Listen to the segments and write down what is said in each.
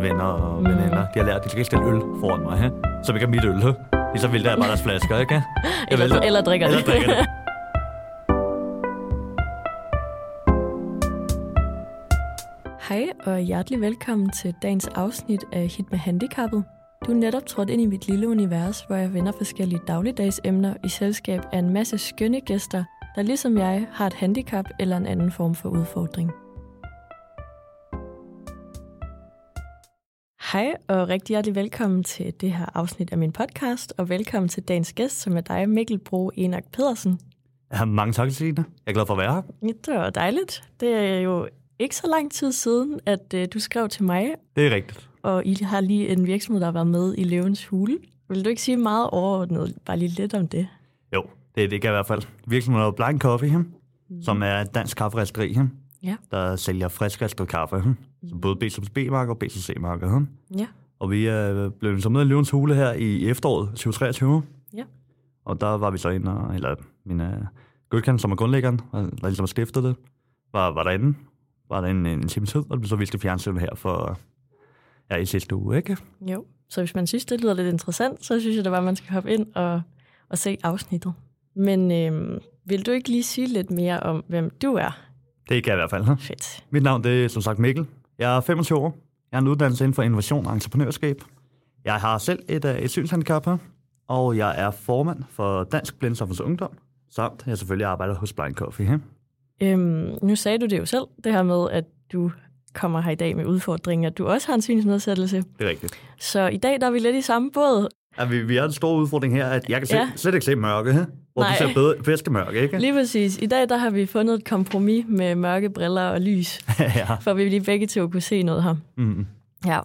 mine venner og veninder, de har lært, at de skal ikke stille øl foran mig, he? så vi kan mit øl. He? Lige så vælter jeg bare deres flasker, ikke? Jeg Eller, vælter- eller drikker eller det. drikker det. Hej og hjertelig velkommen til dagens afsnit af Hit med Handicappet. Du er netop trådt ind i mit lille univers, hvor jeg vender forskellige dagligdagsemner i selskab af en masse skønne gæster, der ligesom jeg har et handicap eller en anden form for udfordring. Hej og rigtig hjertelig velkommen til det her afsnit af min podcast, og velkommen til dagens gæst, som er dig, Mikkel Bro Enak Pedersen. Ja, mange tak, Signe. Jeg er glad for at være her. Ja, det var dejligt. Det er jo ikke så lang tid siden, at øh, du skrev til mig, Det er rigtigt. og I har lige en virksomhed, der har været med i Løvens Hule. Vil du ikke sige meget overordnet, bare lige lidt om det? Jo, det, det kan jeg i hvert fald. Virksomheden er Blind Coffee, he? som er et dansk kafferisteri, he? Ja. der sælger friskristet kaffe. Så både B-marker og BCC-marker. he? Ja. Og vi er blevet som med i Løvens Hule her i efteråret 2023. Ja. Og der var vi så inde, og, eller min uh, Gødkan, som er grundlæggeren, og der ligesom har stiftet det, var, var derinde. Var der en, en time tid, og det blev så vist i fjernsynet her for, ja, i sidste uge, ikke? Jo. Så hvis man synes, det lyder lidt interessant, så synes jeg da bare, at man skal hoppe ind og, og se afsnittet. Men øhm, vil du ikke lige sige lidt mere om, hvem du er? Det kan jeg i hvert fald. Fedt. Mit navn det er som sagt Mikkel. Jeg er 25 år. Jeg har en uddannelse inden for innovation og entreprenørskab. Jeg har selv et, øh, et synshandicap her, og jeg er formand for Dansk Blindsamfunds Ungdom, samt jeg selvfølgelig arbejder hos Blind Coffee. Øhm, nu sagde du det jo selv, det her med, at du kommer her i dag med udfordringer, at du også har en synsnedsættelse. Det er rigtigt. Så i dag der er vi lidt i samme båd. Ja, vi, vi har en stor udfordring her, at jeg kan se, Ja. slet ikke se mørke, hvor Nej. du ser bedre, bedste mørke, ikke? Lige præcis. I dag der har vi fundet et kompromis med mørke briller og lys, ja. for vi lige begge to kunne se noget her. Mm. Ja,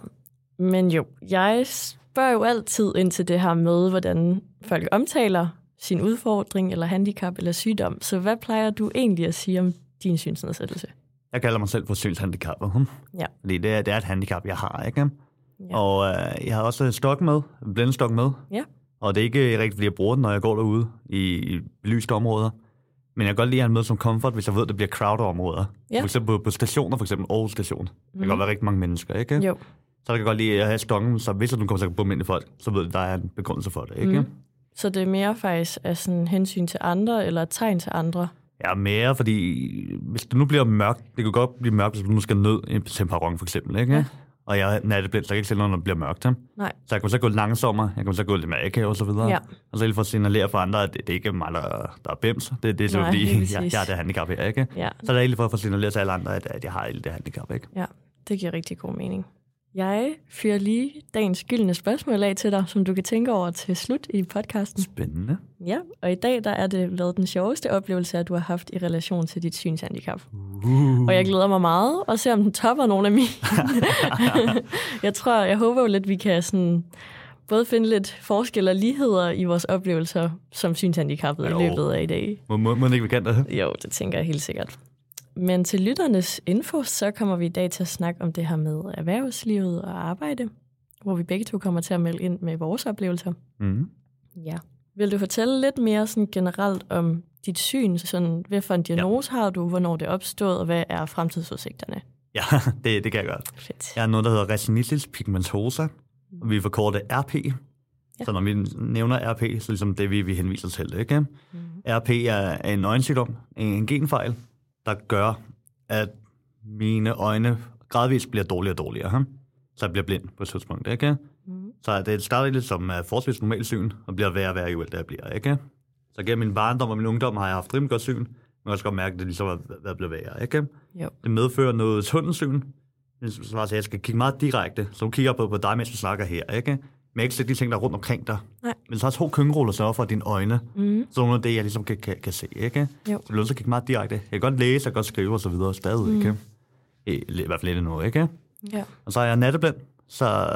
men jo, jeg spørger jo altid ind til det her med, hvordan folk omtaler sin udfordring, eller handicap, eller sygdom. Så hvad plejer du egentlig at sige om din synsnedsættelse? Jeg kalder mig selv for synshandicappet. hm? Ja. Fordi det er, det er et handicap, jeg har, ikke? Ja. Og øh, jeg har også stok med, en blindestok med. Ja. Og det er ikke rigtigt, fordi jeg bruger den, når jeg går derude i, i belyste områder. Men jeg kan godt lide at have den med som comfort, hvis jeg ved, at det bliver crowded områder. Ja. For eksempel på, på stationer, for eksempel Aarhus Station. Der kan Mhm. godt være rigtig mange mennesker, ikke? Jo, Så der kan godt lide at have stokken, så hvis du kommer til at bumme ind i folk, så ved du, at der er en begrundelse for det, ikke? Mhm. så det er mere faktisk af sådan hensyn til andre, eller et tegn til andre. Ja, mere, fordi hvis det nu bliver mørkt, det kan godt blive mørkt, hvis du nu skal ned til en perron for eksempel, ikke? Ja. Og jeg er natteblind, så jeg kan ikke se noget, når det bliver mørkt. Nej. Så jeg kan så gå langsommere, jeg kan så gå lidt mere akavet og så videre. Ja. Og så lige for at signalere for andre, at det, det er ikke mig, der, der er bims. Det, det er Nej, fordi, jeg har det handicap her, ikke? Ja, Så er det egentlig for at få signaleret til alle andre, at, at jeg har det handicap, ikke? ja, det giver rigtig god mening. Jeg fyrer lige dagens gyldne spørgsmål af til dig, som du kan tænke over til slut i podcasten. Spændende. Ja, og i dag der er det været den sjoveste oplevelse, du har haft i relation til dit synshandicap. Uh. Og jeg glæder mig meget og se, om den topper nogle af mine. jeg tror, jeg håber jo lidt, vi kan sådan både finde lidt forskel og ligheder i vores oplevelser som synshandicappet i løbet af i dag. Må, må, må ikke vi kan det? Jo, det tænker jeg helt sikkert. Men til lytternes info, så kommer vi i dag til at snakke om det her med erhvervslivet og arbejde, hvor vi begge to kommer til at melde ind med vores oplevelser. Mm. Ja. Vil du fortælle lidt mere sådan generelt om dit syn? Sådan, hvad for en diagnose ja. har du, hvornår det er opstået, og hvad er fremtidsudsigterne? Ja, det, det kan jeg godt. Fedt. Jeg har noget, der hedder retinitis pigmentosa, og vi forkorter det RP. Ja. Så når vi nævner RP, så er det ligesom det, vi, vi henviser til. Ikke? Mm-hmm. RP er en øjensygdom, en genfejl, der gør, at mine øjne gradvist bliver dårligere og dårligere. Hm? Så jeg bliver blind på et tidspunkt. Ikke? Mm-hmm. Så det starter lidt som uh, forholdsvis normalt syn, og bliver værre og værre, jo ældre jeg bliver. Ikke? Så gennem min barndom og min ungdom har jeg haft rimelig godt syn, men jeg også godt mærke, at det ligesom er at blive værre. Ikke? Jo. Det medfører noget tunnelsyn. Så altså, jeg skal kigge meget direkte. Så du kigger på, på dig, mens vi snakker her, ikke? Men ikke se de ting, der er rundt omkring dig. Nej. Men så har to kyngeruller sørger for dine øjne. Mm-hmm. Så noget af det, jeg ligesom kan, kan, kan se, ikke? Jo. Så er at kigge meget direkte. Jeg kan godt læse, jeg kan godt skrive og så videre stadig, Mm. ikke? I, I hvert fald lidt endnu, ikke? Ja. Og så er jeg natteblind, så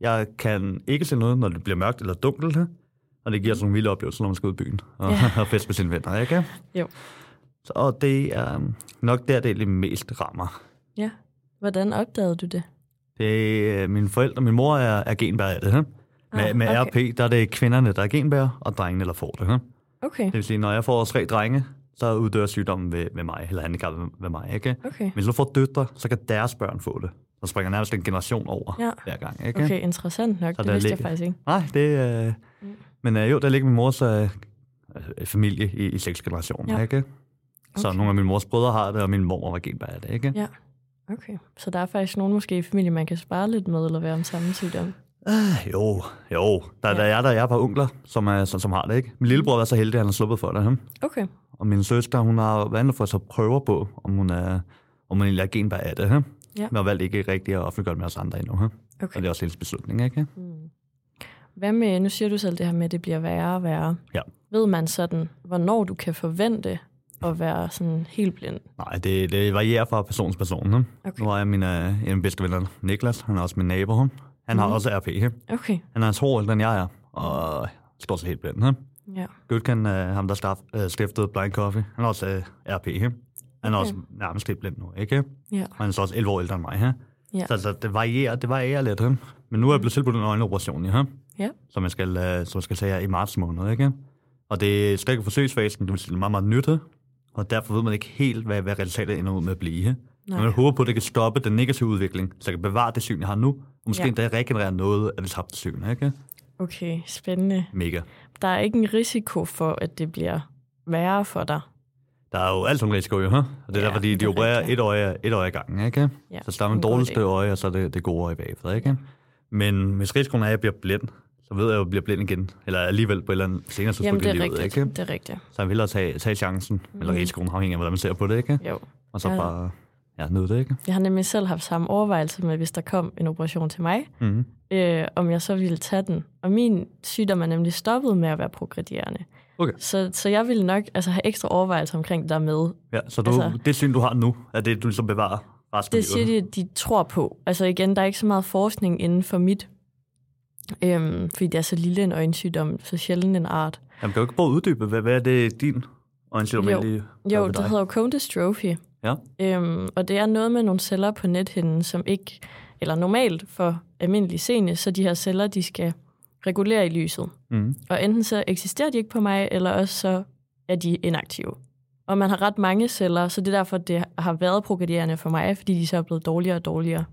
jeg kan ikke se noget, når det bliver mørkt eller dunkelt. Og det giver sådan nogle vilde oplevelser, når man skal ud i byen og, Ja. og feste med sine venner, ikke? Jo. Så, og det er nok der, det mest rammer. ja. Hvordan opdagede du det? Det er mine forældre. Min mor er, er genbærer af det. He? Med, Ah, med okay. RP, der er det kvinderne, der er genbærer, og drengene, der får det. He? Okay, Det vil sige, når jeg får tre drenge, så uddør sygdommen ved, ved mig, eller handicappet ved mig. Ikke? okay. Hvis du får døtre, så kan deres børn få det. Så springer nærmest en generation over Ja. hver gang. Ikke? Okay, interessant nok. Så det vidste jeg ligger- faktisk ikke. Nej, det øh, Mm. Men øh, jo, der ligger min mors øh, øh, familie i, i seks generationer, Ja. ikke? Så Okay. nogle af mine mors brødre har det, og min mor var genbær af det, ikke? Ja. Okay, så der er faktisk nogen måske i familien, man kan spare lidt med, eller være om samme sygdom. Øh, jo, jo. Der, Ja. der er der er et par onkler, som, er, som, som har det, ikke? Min lillebror er så heldig, at han har sluppet for det. Hm? Okay, Og min søster, hun har for at tage prøver på, om hun er, om hun egentlig er genbær af det. Hm? Ja. Men har valgt ikke rigtig at offentliggøre det med os andre endnu. Hm? okay. Og det er også hendes beslutning, ikke? Hmm. Hvad med, nu siger du selv det her med, at det bliver værre og værre. Ja. Ved man sådan, hvornår du kan forvente at være sådan helt blind? Nej, det, det varierer fra person til person. Hm? Okay. Nu har jeg min, øh, en af bedste venner, Niklas. Han er også min nabo. Han har Mhm. også RP. Hm? Okay, Han er to år ældre, end jeg er, og stort set helt blind. Hm? ja. Gutkan, øh, ham der start, øh, stiftede Blind Coffee, han er også øh, RP. Hm? Han er Okay. også nærmest helt blind nu, ikke? Ja, Og han er så også 11 år ældre end mig. Hm? Ja. Så altså, det varierer, det varierer lidt. Hm? Men nu er jeg blevet tilbudt en øjneoperation, ja? Ja. som jeg skal, øh, som jeg skal tage her i marts måned. Ikke? Og det er ikke forsøgsfasen, det vil sige meget, meget nyt. Og derfor ved man ikke helt, hvad, hvad resultatet ender ud med at blive. nej. jeg håber på, at det kan stoppe den negative udvikling, så jeg kan bevare det syn, jeg har nu, og måske Ja. endda regenerere noget af det tabte syn. Ikke? Okay, spændende. Mega. Der er ikke en risiko for, at det bliver værre for dig. Der er jo alt som risiko, jo, huh? og det er Ja, derfor, de, de er opererer rigtigt. et øje, et øje i gangen, ikke? Ja, Så starter man dårligste øje, og så er det, det gode øje bagefter, ikke? Men hvis risikoen er, at jeg bliver blind, så ved jeg jo, at jeg bliver blind igen. Eller alligevel på et eller andet senere Jamen, tidspunkt det i er livet, rigtigt. ikke? Det er rigtigt. Så jeg vil hellere tage, tage chancen, mm. eller Mhm. risikoen, afhængig af, hvordan man ser på det, ikke? Jo. Og så Ja. bare ja, nyde det, ikke? Jeg har nemlig selv haft samme overvejelse med, hvis der kom en operation til mig, Mm-hmm. øh, om jeg så ville tage den. Og min sygdom er nemlig stoppet med at være progredierende. Okay. Så, så jeg ville nok altså, have ekstra overvejelser omkring det der med. Ja, så du, Altså- det syn, du har nu, er det, du ligesom bevarer resten Det siger de, de tror på. Altså igen, der er ikke så meget forskning inden for mit, øhm, fordi det er så lille en øjensygdom, så sjældent en art. Jamen, kan du ikke prøve at uddybe, hvad, hvad er det, din øjensygdom Jo. egentlig Jo, det hedder jo cone dystrophy. Ja. Øhm, og det er noget med nogle celler på nethinden, som ikke, eller normalt for almindelig seende, så de her celler, de skal regulere i lyset. Mm. Og enten så eksisterer de ikke på mig, eller også så er de inaktive. Og man har ret mange celler, så det er derfor, det har været progredierende for mig, fordi de så er blevet dårligere og dårligere.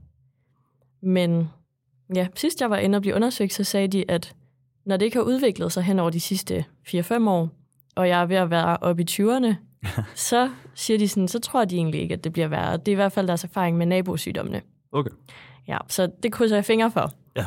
Men ja, sidst jeg var inde og blive undersøgt, så sagde de, at når det ikke har udviklet sig hen over de sidste 4-5 år, og jeg er ved at være oppe i 20'erne, så siger de sådan, så tror de egentlig ikke, at det bliver værre. Det er i hvert fald deres erfaring med nabosygdommene. Okay. Ja, så det krydser jeg fingre for. Ja.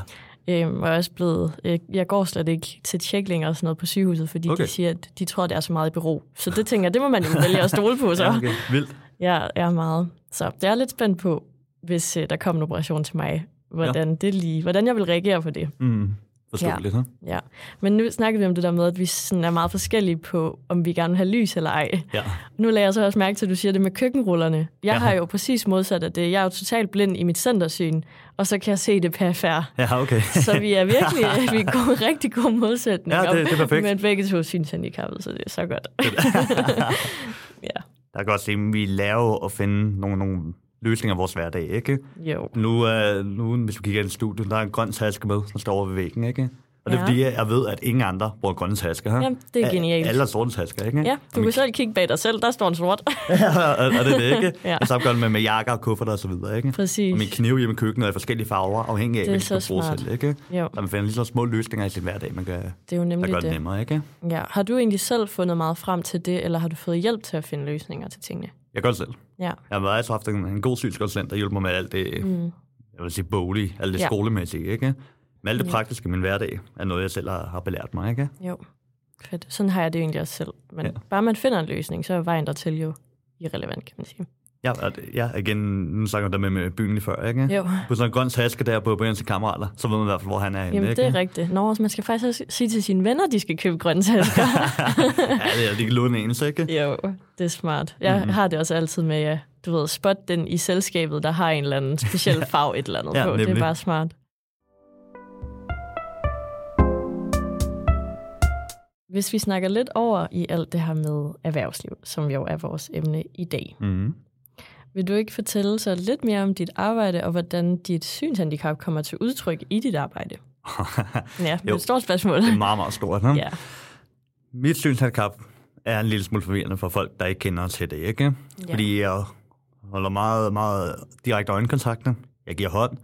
Øhm, og jeg er også blevet, øh, jeg går slet ikke til tjek længere og sådan noget på sygehuset, fordi okay. De siger, at de tror, det er så meget i bero. Så det tænker jeg, det må man jo vælge at stole på så. Ja, okay. Vildt. Ja, er meget. Så det er lidt spændt på, hvis øh, der kommer en operation til mig, hvordan, ja. det lige, hvordan jeg vil reagere på det. Mm. Forståeligt, ja. Ja. Men nu snakker vi om det der med, at vi sådan er meget forskellige på, om vi gerne vil have lys eller ej. ja. Nu lader jeg så også mærke til, at du siger det med køkkenrullerne. Jeg Ja. har jo præcis modsat af det. Jeg er jo totalt blind i mit centersyn, og så kan jeg se det perifær. Ja, okay. Så vi er virkelig vi er gode, rigtig gode modsætninger. Ja, det- det er perfekt. Men begge to er synshandicappede, så det er så godt. ja, Der kan godt se, at vi laver at finde nogle, nogle løsninger af vores hverdag, ikke? jo. Nu, uh, nu hvis vi kigger ind i studiet, der er en grøn taske med, som står over ved væggen, ikke? Og det er Ja. fordi, jeg ved, at ingen andre bruger grønne tasker. Her. Jamen, det er genialt. Alle har sorte tasker, ikke? Ja, du kan min, selv kigge bag dig selv, der står en sort. og, og det er det, ikke? Ja. ja. Og så gør med, med jakker og kufferter og så videre, ikke? Præcis. Og min kniv hjemme i køkkenet er i forskellige farver, afhængig af, hvad de skal så bruge smart. selv, ikke? Jo, Så man finder lige så små løsninger i sin hverdag, man kan, det er jo der nemlig gør det det. nemmere, ikke? Ja. Har du egentlig selv fundet meget frem til det, eller har du fået hjælp til at finde løsninger til tingene? Jeg gør det selv. Ja. Jeg har altid haft en, en god synskonsulent, der hjælper mig med alt det, Mm. jeg vil sige bolig, alt det Ja. skolemæssige, ikke? Men alt det Ja. praktiske i min hverdag er noget, jeg selv har, har belært mig, ikke? Jo, fedt. Sådan har jeg det egentlig også selv. Men. Ja. bare man finder en løsning, så er vejen dertil jo irrelevant, kan man sige. Ja, ja igen, nu snakker der med, byen lige før, ikke? Jo, På sådan en grøn taske der på, sine kammerater, så ved man i hvert fald, hvor han er henne, Jamen, ikke? det er rigtigt. Nå, man skal faktisk også sige til sine venner, at de skal købe grønne tasker. ja, det er, de kan låne ikke? jo, det er smart. Jeg Mhm. har det også altid med, ja, du ved, spot den i selskabet, der har en eller anden speciel farve et eller andet Ja, på. Det er nemlig. bare smart. Hvis vi snakker lidt over i alt det her med erhvervsliv, som jo er vores emne i dag, Mm. Vil du ikke fortælle så lidt mere om dit arbejde, og hvordan dit synshandicap kommer til udtryk i dit arbejde? Ja, det er et stort spørgsmål. det er meget, meget stort. Ne? Ja, Mit synshandicap er en lille smule forvirrende for folk, der ikke kender til det, ikke? Ja. Fordi jeg holder meget, meget direkte øjenkontakt. jeg giver hånd.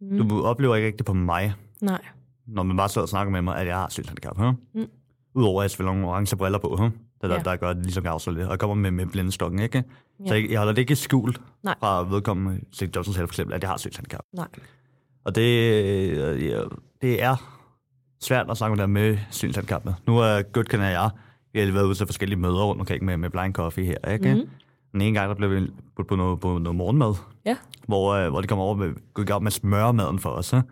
Mm. Du oplever ikke rigtig på mig, Nej. når man bare sidder og snakker med mig, at jeg har synshandicap. Huh? Mm. Udover at jeg spiller nogle orange briller på, huh? Det er der, Ja. der gør det ligesom jeg afslører det. Og jeg kommer med, med blindestokken, ikke? Så Ja. jeg, jeg holder det ikke skjult Nej. fra vedkommende Steve Johnson selv, for eksempel, at jeg har synshandicap. Nej. Og det, øh, det er svært at snakke om det med synshandicap. Nu er godt kender jeg. Vi har været ude til forskellige møder rundt omkring med, med Blind Coffee her. Ikke? Mhm. Den ene gang, der blev vi budt på noget, på noget morgenmad, Ja. hvor, øh, hvor de kommer over med, i gang med at smøre maden for os. ikke?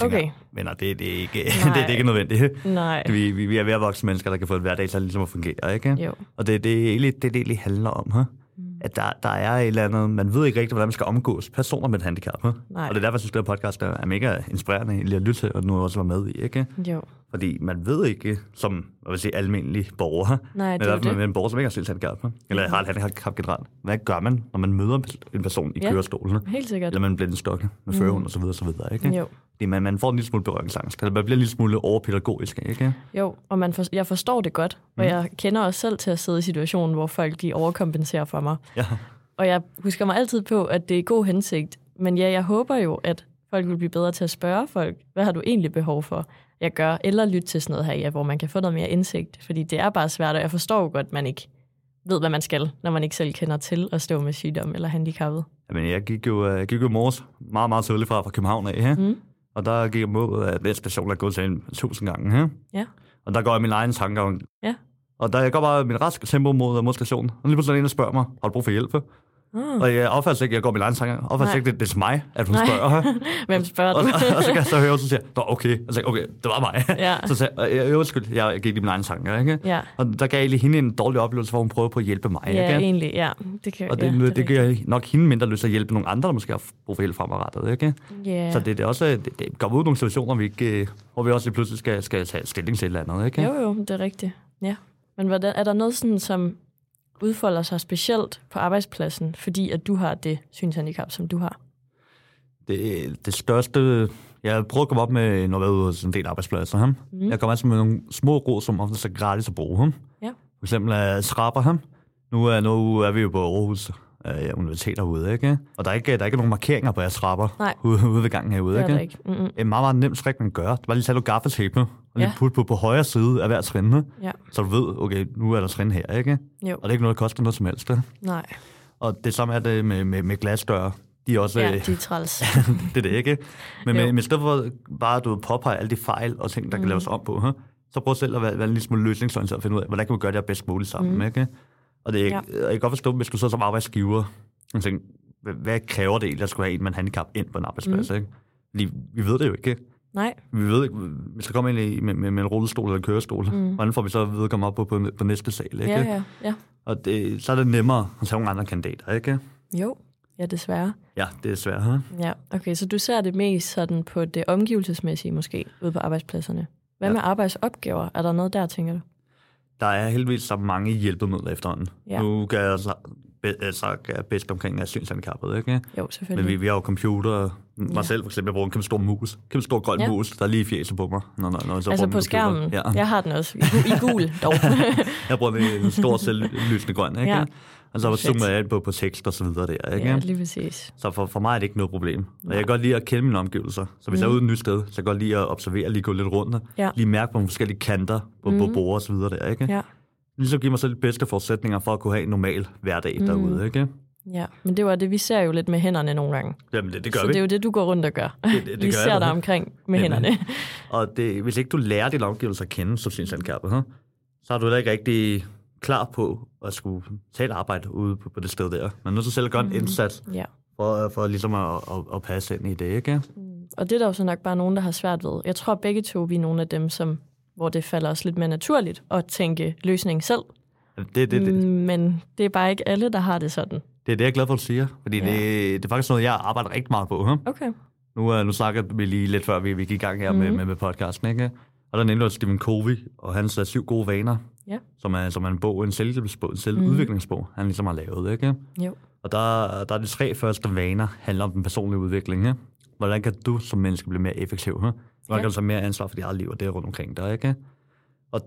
Tænker, Okay. Men det, det, er ikke, det, det er ikke nødvendigt. Nej. Vi, vi, vi er ved at vokse mennesker, der kan få et hverdag til at ligesom at fungere. Ikke? Jo. Og det, det, er egentlig, det, det egentlig handler om. Huh? Mm. At der, der er et eller andet, man ved ikke rigtigt, hvordan man skal omgås personer med et handicap. Huh? Og det er derfor, jeg synes, her podcast er, mega inspirerende lige at lytte til, og nu også være med i. Ikke? Jo. Fordi man ved ikke, som jeg vil sige, almindelig borger, Nej, det er fald det. en borger, som ikke har synshandicap, eller har et handicap generelt. Hvad gør man, når man møder en person i Ja. kørestolen, Helt sikkert. eller med en blindestok med førhund og så videre, så videre, ikke? Jo. Fordi man, man får en lille smule berøringsangst. Man bliver en lille smule overpædagogisk, ikke? Jo, og man for, jeg forstår det godt, og Mm. jeg kender også selv til at sidde i situationen, hvor folk de overkompenserer for mig. Ja. Og jeg husker mig altid på, at det er i god hensigt. Men ja, jeg håber jo, at folk vil blive bedre til at spørge folk, hvad har du egentlig behov for, jeg gør, eller lytte til sådan noget her, ja, hvor man kan få noget mere indsigt. Fordi det er bare svært, og jeg forstår jo godt, at man ikke ved, hvad man skal, når man ikke selv kender til at stå med sygdom eller handicappet. Jamen, jeg gik jo, øh, jeg gik jo morges meget, meget tidligt fra, fra København af, her. Mm. og der gik jeg mod, at den station er gået til en tusind gange. Her. Ja. Og der går jeg min egen tankegang. Ja. Og der jeg går bare mit raske tempo mod, mod stationen. Og lige pludselig er en, der spørger mig, har du brug for hjælp? Ah. Og jeg opfatter ikke, at jeg går egen tankegang. Jeg opfatter ikke, at det er til mig, at hun Nej. spørger. Hvem spørger og, du? og, og, så kan jeg så høre, og så siger jeg, Nå, okay. Og så jeg, okay, det var mig. Ja. Så sagde jeg, "Øh, undskyld, jeg, jeg gik lige egen tanker, ikke? Ja. Og der gav jeg lige hende en dårlig oplevelse, hvor hun prøvede på at hjælpe mig, Ja, ikke? egentlig, ja. Det kan, Og det, ja, er det, det giver nok hende mindre lyst til at hjælpe nogle andre, der måske har brug for hjælp fremadrettet, ikke? Ja. Så det, det er også, det, det kommer ud nogle situationer, vi ikke, øh, hvor vi også lige pludselig skal, skal tage stilling til et eller andet, ikke? Jo, jo, det er rigtigt. Ja. Men hvordan, er der noget, sådan, som udfolder sig specielt på arbejdspladsen, fordi at du har det synshandicap, som du har? Det, det største... Jeg prøver at komme op med, når jeg er ude hos en del arbejdspladser. Ham. Mm. Jeg kommer altid med nogle små råd, som ofte er gratis at bruge. Ham. Ja. For eksempel er skraber ham. Nu er, nu er vi jo på Aarhus øh, Universitet herude, ikke? Og der er ikke, der er ikke nogen markeringer på jeres skrabber Nej. ude, ude ved gangen herude, Det er ikke? ikke. Er en meget, meget nemt strik, man gør. Det bare lige tage noget gaffetape og lige Ja. putte på, på højre side af hver trin, Ja. så du ved, okay, nu er der trin her, ikke? Jo. Og det er ikke noget, der koster noget som helst. Det. Nej. Og det samme er det med, med, med glasdøre. De er også... Ja, øh, de er træls. det er det ikke. Men, men, men i stedet for bare at du påpeger alle de fejl og ting, der mm. kan laves om på, huh? så prøv selv at være, være en lille smule løsningsorienteret og finde ud af, hvordan kan vi gøre det her bedst muligt sammen. Mm. Ikke? Og det er, Ja. jeg kan godt forstå, hvis du sidder som arbejdsgiver og tænker, hvad, kræver det egentlig, at skulle have en med en handicap ind på en arbejdsplads? Mm. Ikke? Fordi vi ved det jo ikke. Nej. Vi ved ikke, hvis der kommer ind i, med, med, med en rullestol eller en kørestol, mm. hvordan får vi så at komme op på, på, på næste sal? Ikke? Ja, ja, ja. Og det, så er det nemmere at tage nogle andre kandidater, ikke? Jo. Ja, desværre. Ja, det er svært. Huh? Ja, okay, så du ser det mest sådan på det omgivelsesmæssige måske, ude på arbejdspladserne. Hvad Ja. med arbejdsopgaver? Er der noget der, tænker du? Der er heldigvis så mange hjælpemidler efterhånden. Ja. Nu kan jeg så, be, så kan jeg bedst omkring af synshandikappet, ikke? Jo, Men selvfølgelig. vi, vi har jo computer. Mig Ja. selv for eksempel, jeg bruger en kæmpe stor mus. Kæmpe stor grøn Ja. mus, der er lige i fjeset på mig. Når, når, når jeg så altså på min computer. skærmen. Ja. Jeg har den også. I, i gul dog. Jeg bruger en stor selvlysende grøn, ikke? Ja. Og så Perfekt. zoomer jeg på, på tekst og så videre der, ikke? ja, lige præcis. Så for, for mig er det ikke noget problem. Og jeg kan godt lide at kende mine omgivelser. Så hvis mm. jeg er ude et nyt sted, så kan jeg godt lide at observere, lige gå lidt rundt. Ja. Lige mærke på nogle forskellige kanter på, mm. på bord og så videre der, ikke? Ja. Ligesom give mig selv de bedste forudsætninger for at kunne have en normal hverdag mm. derude, ikke? Ja, men det var det, vi ser jo lidt med hænderne nogle gange. Jamen, det, det gør så vi. det er jo det, du går rundt og gør. Det- det- det vi gør ser jeg. dig omkring med Jamen. hænderne. Og det, hvis ikke du lærer dine omgivelser at kende som synshandikappet, huh? så er du heller ikke rigtig klar på at skulle tage et arbejde ude på, på det sted der. Man er nødt til selv at gøre en indsats Ja. for, for ligesom at, at, at passe ind i det, ikke? Og det er der jo så nok bare nogen, der har svært ved. Jeg tror begge to, vi er nogle af dem, som, hvor det falder os lidt mere naturligt at tænke løsning selv. Det, det, det, Men det er bare ikke alle, der har det sådan. det er det, jeg er glad for, at du siger. Fordi Ja. det, det er faktisk noget, jeg arbejder rigtig meget på. Huh? Okay. Nu, uh, nu snakker vi lige lidt før, vi, vi gik i gang her mm. med, med, med podcasten, ikke? Og der nævnte Stephen Covey og hans uh, syv gode vaner, Ja. som er, som er en bog, en selvhjælpsbog, en selvudviklingsbog, han ligesom har lavet, ikke? Jo. Og der, der er de tre første vaner, handler om den personlige udvikling. Ikke? Hvordan kan du som menneske blive mere effektiv? Ikke? Hvordan Ja. kan du tage mere ansvar for dit eget liv og det rundt omkring dig? Ikke? Og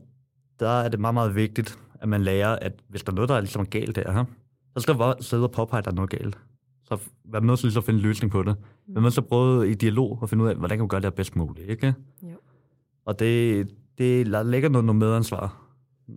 der er det meget, meget vigtigt, at man lærer, at hvis der er noget, der er ligesom galt der, ikke? så skal du sidde og påpege, at der er noget galt. så man nødt til lige så at finde en løsning på det. Mm. Man nødt til at prøve i dialog og finde ud af, hvordan kan man gøre det her bedst muligt, ikke? Jo. Og det, det der ligger noget, noget medansvar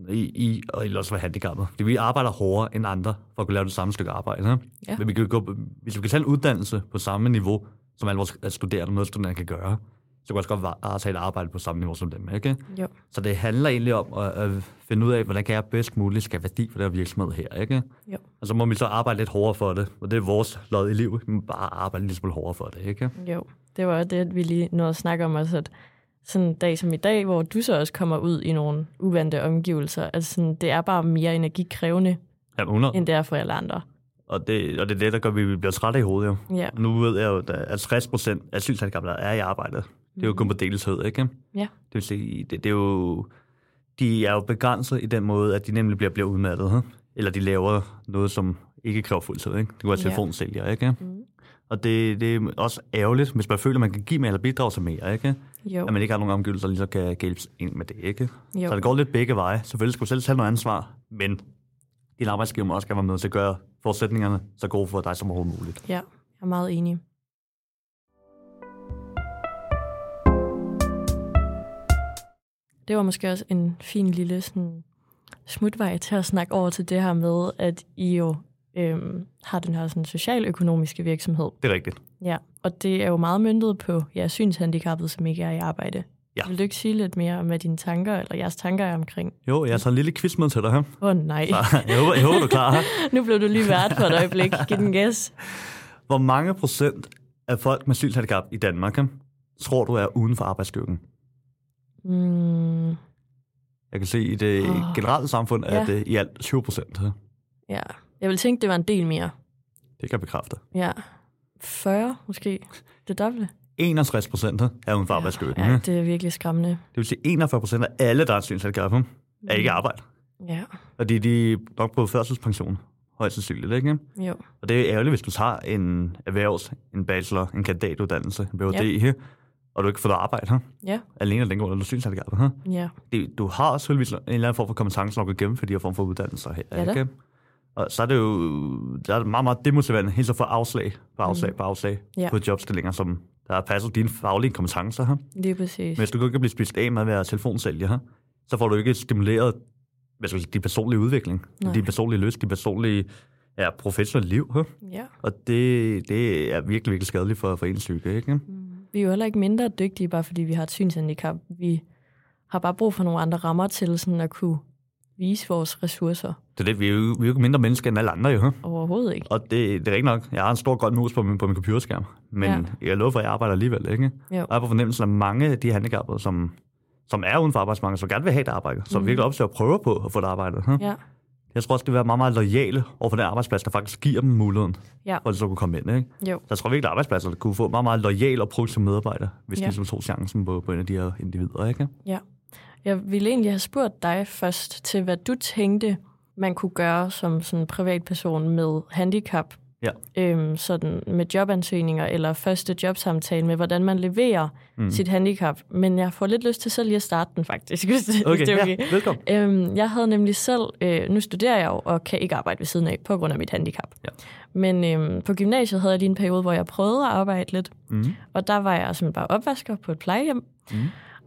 i, i og ellers være handicappet. Fordi vi arbejder hårdere end andre for at kunne lave det samme stykke arbejde. Ikke? Ja. Men vi kan gå, hvis vi kan tage en uddannelse på samme niveau, som alle vores studerende, noget studerende kan gøre, så kan vi også godt tage et arbejde på samme niveau som dem. Ikke? Jo. Så det handler egentlig om at, at finde ud af, hvordan kan jeg bedst muligt skabe værdi for den virksomhed her. Ikke? Jo. Og så må vi så arbejde lidt hårdere for det, og det er vores lod i livet. Vi må bare arbejde lidt smule hårdere for det. Ikke? Jo, det var det, vi lige nåede at snakke om også, at sådan en dag som i dag, hvor du så også kommer ud i nogle uvante omgivelser, altså sådan, det er bare mere energikrævende, Ja, 100. end det er for alle andre. Og det, og det er det, der gør, at vi bliver trætte i hovedet. Jo. Ja, Nu ved jeg jo, at 60 procent af asylhandicappede er i arbejde. Det er jo kun på deltid, ikke? Ja. Det vil sige, det, det er jo, de er jo begrænset i den måde, at de nemlig bliver, bliver udmattet. Eller de laver noget, som ikke kræver fuldtid. Ikke? Det kunne være Ja. telefonsælger, ikke? Mm. Og det, det er også ærgerligt, hvis man føler, at man kan give mere eller bidrage til mere, ikke? jo, At man ikke har nogen omgivelser, der lige så kan hjælpe ind med det, ikke? jo. Så det går lidt begge veje. Selvfølgelig skal du selv tage noget ansvar, men din arbejdsgiver må også gerne være med til at gøre forudsætningerne så gode for dig som overhovedet muligt. Ja, jeg er meget enig. Det var måske også en fin lille sådan, smutvej til at snakke over til det her med, at I jo øhm, har den her sådan, socialøkonomiske virksomhed. Det er rigtigt. Ja, og det er jo meget myndet på ja, synshandicappede, som ikke er i arbejde. Ja. Vil du ikke sige lidt mere om, hvad dine tanker, eller jeres tanker er omkring? Jo, jeg har en lille quiz med til dig her. Åh oh, nej, Så jeg håber, jeg håber, du er klar nu blev du lige vært for et øjeblik. Giv den gas. Hvor mange procent af folk med synshandicap i Danmark tror du er uden for arbejdsstyrken? Mm, Jeg kan se i det Åh. generelle samfund, at Ja. det i alt 20 procent. ja, jeg vil tænke, det var en del mere. Det kan jeg bekræfte. Ja, 40 måske. Det dobbelte. 61 procent er uden for arbejdsstyrken. Ja, Ja, det er virkelig skræmmende. Det vil sige, 41 procent af alle, der er synshandicap, er ikke i arbejde. Ja, Og de, de er nok på førtidspension, højst sandsynligt, ikke? jo. Og det er ærgerligt, hvis du tager en erhvervs, en bachelor, en kandidatuddannelse, en Ph.D., ja. og du ikke får noget arbejde her. Ja, Alene af den grund, at du er synshandicap her. ja, det, du har selvfølgelig en eller anden form for kompetence, du kan gennemføre de her form for uddannelser her. Ja ikke? Og så er det jo der er meget, meget demotiverende helt så for afslag på afslag på afslag Mm. Ja. på jobstillinger, som der passer dine faglige kompetencer her. lige præcis. Men hvis du ikke kan blive spist af med at være telefonsælger her, så får du ikke stimuleret hvad skal sige, din personlige udvikling, Nej. din personlige lyst, din personlige ja, professionelle liv. Her. Ja. Og det, det er virkelig, virkelig skadeligt for, for ens psyke. Ikke? Vi er jo heller ikke mindre dygtige, bare fordi vi har et synshandicap. Vi har bare brug for nogle andre rammer til sådan at kunne vise vores ressourcer. Det er det, vi er jo, vi er jo ikke mindre mennesker end alle andre. Jo. Overhovedet ikke. Og det, det er rigtigt nok. Jeg har en stor grøn mus på min, på min computerskærm. Men Ja. ja. jeg lover for, at jeg arbejder alligevel. Ikke? Jo. Og jeg er på fornemmelsen af mange af de handicappede, som, som er uden for arbejdsmarkedet, som gerne vil have et arbejde, som Mhm. virkelig opsøger og prøver på at få et arbejde. Huh? Ja, Jeg tror også, det vil være meget, meget lojale over for den arbejdsplads, der faktisk giver dem muligheden, Ja. for at de så kunne komme ind. Ikke? jo. Så jeg tror virkelig, at arbejdspladser kunne få meget, meget lojale og produktive medarbejdere, hvis Ja. ja. de så tog chancen på, på en af de her individer. Ikke? Jeg ville egentlig have spurgt dig først til, hvad du tænkte, man kunne gøre som sådan en privatperson med handicap. Ja. Øhm, sådan med jobansøgninger eller første jobsamtale med, hvordan man leverer mm. sit handicap. Men jeg får lidt lyst til selv lige at starte den faktisk, hvis det, hvis Okay, det er okay. ja, velkommen. Øhm, jeg havde nemlig selv, øh, nu studerer jeg jo og kan ikke arbejde ved siden af på grund af mit handicap. Ja. Men øhm, på gymnasiet havde jeg lige en periode, hvor jeg prøvede at arbejde lidt. Mm. Og der var jeg simpelthen bare opvasker på et plejehjem. Mm.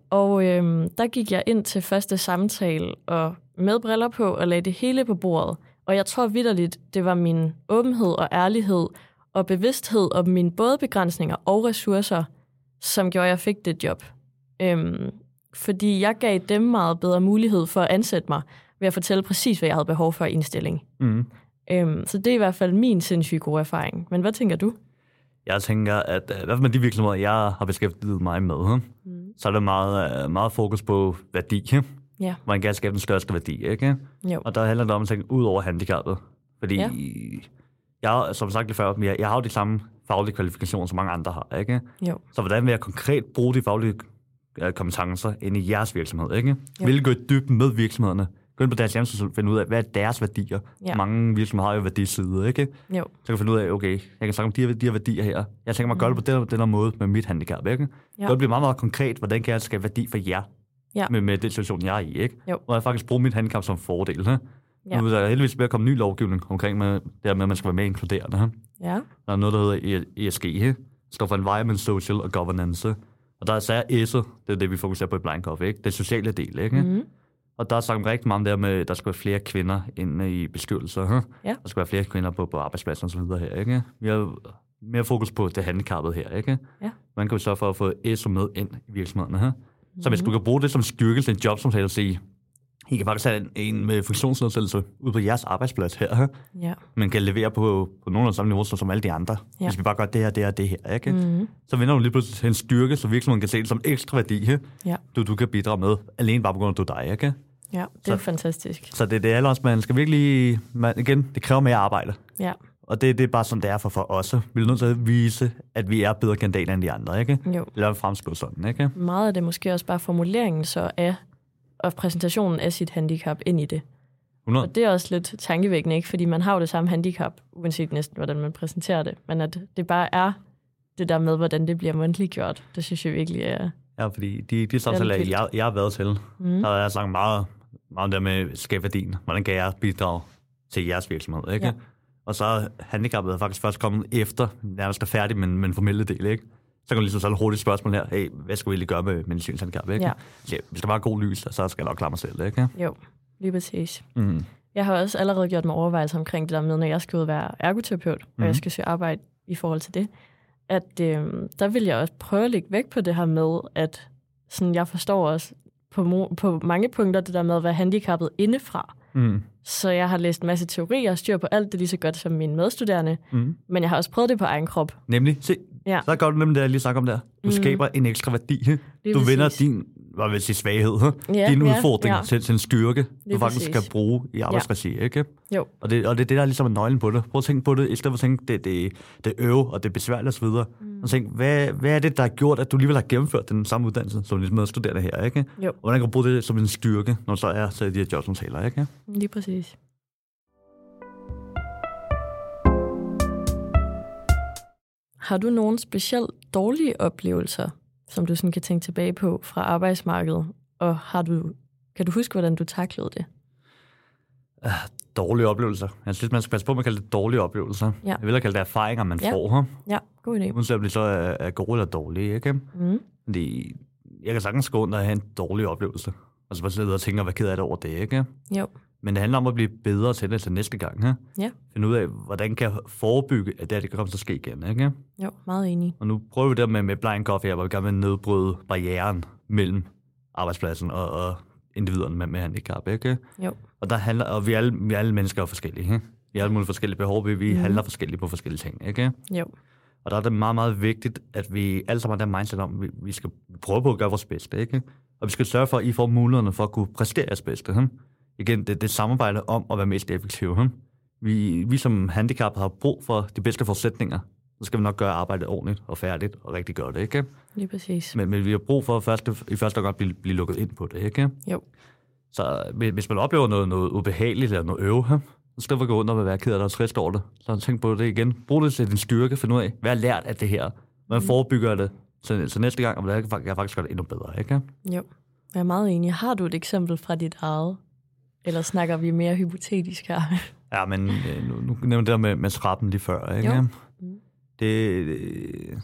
Og øhm, der gik jeg ind til første samtale og med briller på og lagde det hele på bordet. Og jeg tror vidderligt, det var min åbenhed og ærlighed og bevidsthed om mine både begrænsninger og ressourcer, som gjorde, at jeg fik det job. Øhm, fordi jeg gav dem meget bedre mulighed for at ansætte mig ved at fortælle præcis, hvad jeg havde behov for i indstilling. Mm. Øhm, så det er i hvert fald min sindssygt gode erfaring. Men hvad tænker du? Jeg tænker, at øh, i hvert fald med de virksomheder, jeg har beskæftiget mig med? Mm. Så er der meget, øh, meget fokus på værdi. Ja. Man kan skabe den største værdi, ikke? Jo. Og der handler det om at tænke ud over handicappet. Fordi Ja. jeg, som sagt lidt før, jeg, jeg har jo de samme faglige kvalifikationer, som mange andre har, ikke? Jo. Så hvordan vil jeg konkret bruge de faglige øh, kompetencer ind i jeres virksomhed, ikke? Jo. Vil gå i dybden med virksomhederne. Gå ind på deres hjemmeside og finde ud af, hvad er deres værdier. Ja. Mange virksomheder har jo værdisider, ikke? Jo. Så kan jeg finde ud af, okay, jeg kan snakke om de her, de her værdier her. Jeg tænker mig at gøre det på den, den her måde med mit handicap, ikke? Mm. Ja. Det bliver meget, meget konkret, hvordan kan jeg skabe værdi for jer Ja. med, med den situation, jeg er i, ikke? Jo. Hvor jeg faktisk bruger mit handicap som fordel, ikke? Ja. Nu er der heldigvis ved at komme ny lovgivning omkring med, det med, at man skal være mere inkluderende. Ja. Der er noget, der hedder E- ESG, he? Det står for Environment, Social og Governance. Og der er især S'et, det er det, vi fokuserer på i Blind Coffee, ikke? Det sociale del, ikke? Mm. Og der er sagt rigtig meget om det her med, at der skal være flere kvinder inde i bestyrelser. Ja. Der skal være flere kvinder på, på arbejdspladsen og så videre her, ikke? Vi har mere fokus på det handicappede her, ikke? Ja. Man kan jo sørge for at få SO med ind i virksomhederne her. Så hvis du kan bruge det som styrke til en job, som at sige, I kan faktisk have en, en med funktionsnedsættelse ud på jeres arbejdsplads her? Ja. men kan levere på, på nogen af samme niveau som alle de andre. Ja. Hvis vi bare gør det her, det her, det her, ikke? Mm. Så vinder du lige pludselig en styrke, så virksomheden kan se det som ekstra værdi? Ja. du, du kan bidrage med, alene bare på grund af, du er dig, ikke? Ja, det er Så- fantastisk. Så det, det er også, man skal virkelig, man, igen, det kræver mere arbejde. Ja, Og det, det er bare sådan, det er for, for os. Vi er nødt til at vise, at vi er bedre kandidater end de andre, ikke? jo. Eller fremstå sådan, ikke? Meget af det er måske også bare formuleringen så af, og præsentationen af sit handicap ind i det. 100. Og det er også lidt tankevækkende, ikke? Fordi man har jo det samme handicap, uanset næsten, hvordan man præsenterer det. Men at det bare er det der med, hvordan det bliver mundtligt gjort, det synes jeg virkelig er... Ja, fordi de, de samtaler, jeg, jeg har været til, Mm. der har jeg sagt meget, meget om det med skabværdien. Hvordan kan jeg bidrage til jeres virksomhed, ikke? Ja. Og så er handicappet faktisk først kommet efter, nærmest er færdig med, med en formelle del, ikke? Så kan du ligesom et hurtigt spørgsmål her. Hey, hvad skal vi egentlig gøre med, en synshandicap, ikke? Ja. Så, vi skal bare have god lys, så skal jeg nok klare mig selv, ikke? Jo, lige præcis. Mm. Jeg har også allerede gjort mig overvejelser omkring det der med, når jeg skal ud og være ergoterapeut, og jeg Mhm. skal søge arbejde i forhold til det, at øh, der vil jeg også prøve at lægge vægt på det her med, at sådan, jeg forstår også på, på mange punkter det der med at være handicappet indefra. Mm. Så jeg har læst en masse teorier og styr på alt det lige så godt som mine medstuderende, Mm. men jeg har også prøvet det på egen krop. Nemlig, se, Ja. så gør du nemlig det, jeg lige snakker om der. Du Mm. skaber en ekstra værdi. Lige Du vender præcis. din, hvad vil sige, svaghed, Ja, din ja, udfordring ja. til, til en styrke, Lige du faktisk præcis. skal bruge i arbejdsregi, ikke? Jo, Og det, og det er det, der er ligesom er nøglen på det. Prøv at tænke på det, i stedet for at tænke, det, det, det er øve, og det er besværligt osv. Mm. Og tænk, hvad, hvad er det, der har gjort, at du alligevel har gennemført den samme uddannelse, som de medstuderende her, ikke? Jo. Og hvordan kan du bruge det som en styrke, når så er til de her jobs, som taler, ikke? lige præcis. Har du nogle specielt dårlige oplevelser, som du sådan kan tænke tilbage på fra arbejdsmarkedet? Og har du, kan du huske, hvordan du taklede det? Dårlige oplevelser. Jeg synes, man skal passe på med at kalde det dårlige oplevelser. Ja. Jeg vil hellere kalde det erfaringer, man Ja. får her. Ja, god idé. Uanset om de så er, er gode eller dårlige, ikke? Mm. Fordi jeg kan sagtens gå under og have en dårlig oplevelse. Og så bare sidde og tænke, hvad ked af det over det, ikke? Jo, Men det handler om at blive bedre til det til næste gang, ikke? Ja. Finde ud af, hvordan kan jeg forebygge, at det, her, det kan komme til at ske igen, ikke? jo, meget enig. Og nu prøver vi det med, med blind coffee, hvor vi gerne vil nedbryde barrieren mellem arbejdspladsen og, og individerne med, med handicap, ikke? Jo, Og, der handler, og vi, alle, vi alle mennesker er forskellige, ikke? Vi har alle mulige forskellige behov, vi, Mhm. handler forskelligt på forskellige ting, ikke? jo, Og der er det meget, meget vigtigt, at vi alle sammen har den mindset om, at vi, vi skal prøve på at gøre vores bedste, ikke? Og vi skal sørge for, at I får mulighederne for at kunne præstere jeres bedste. Hm? Igen, det, det samarbejde om at være mest effektive. Hm? Vi, vi som handicap har brug for de bedste forudsætninger. Så skal vi nok gøre arbejdet ordentligt og færdigt og rigtig gøre det, ikke? lige præcis. Men, men vi har brug for første, i første gang at blive, blive lukket ind på det, ikke? Jo, Så hvis- man oplever noget, noget ubehageligt eller noget øve, hm? så skal vi gå under og være ked af det og trist over det. Så tænk på det igen. Brug det til din styrke. Find ud af, hvad er lært af det her? Hvordan forebygger jeg det? Så, så næste gang, kan jeg faktisk gøre det endnu bedre, ikke? jo. Jeg er meget enig. Har du et eksempel fra dit eget? Eller snakker vi mere hypotetisk her? Ja, men øh, nu, nu nævnte det der med, med trappen lige før, ikke? Jo. Det, Mm. det,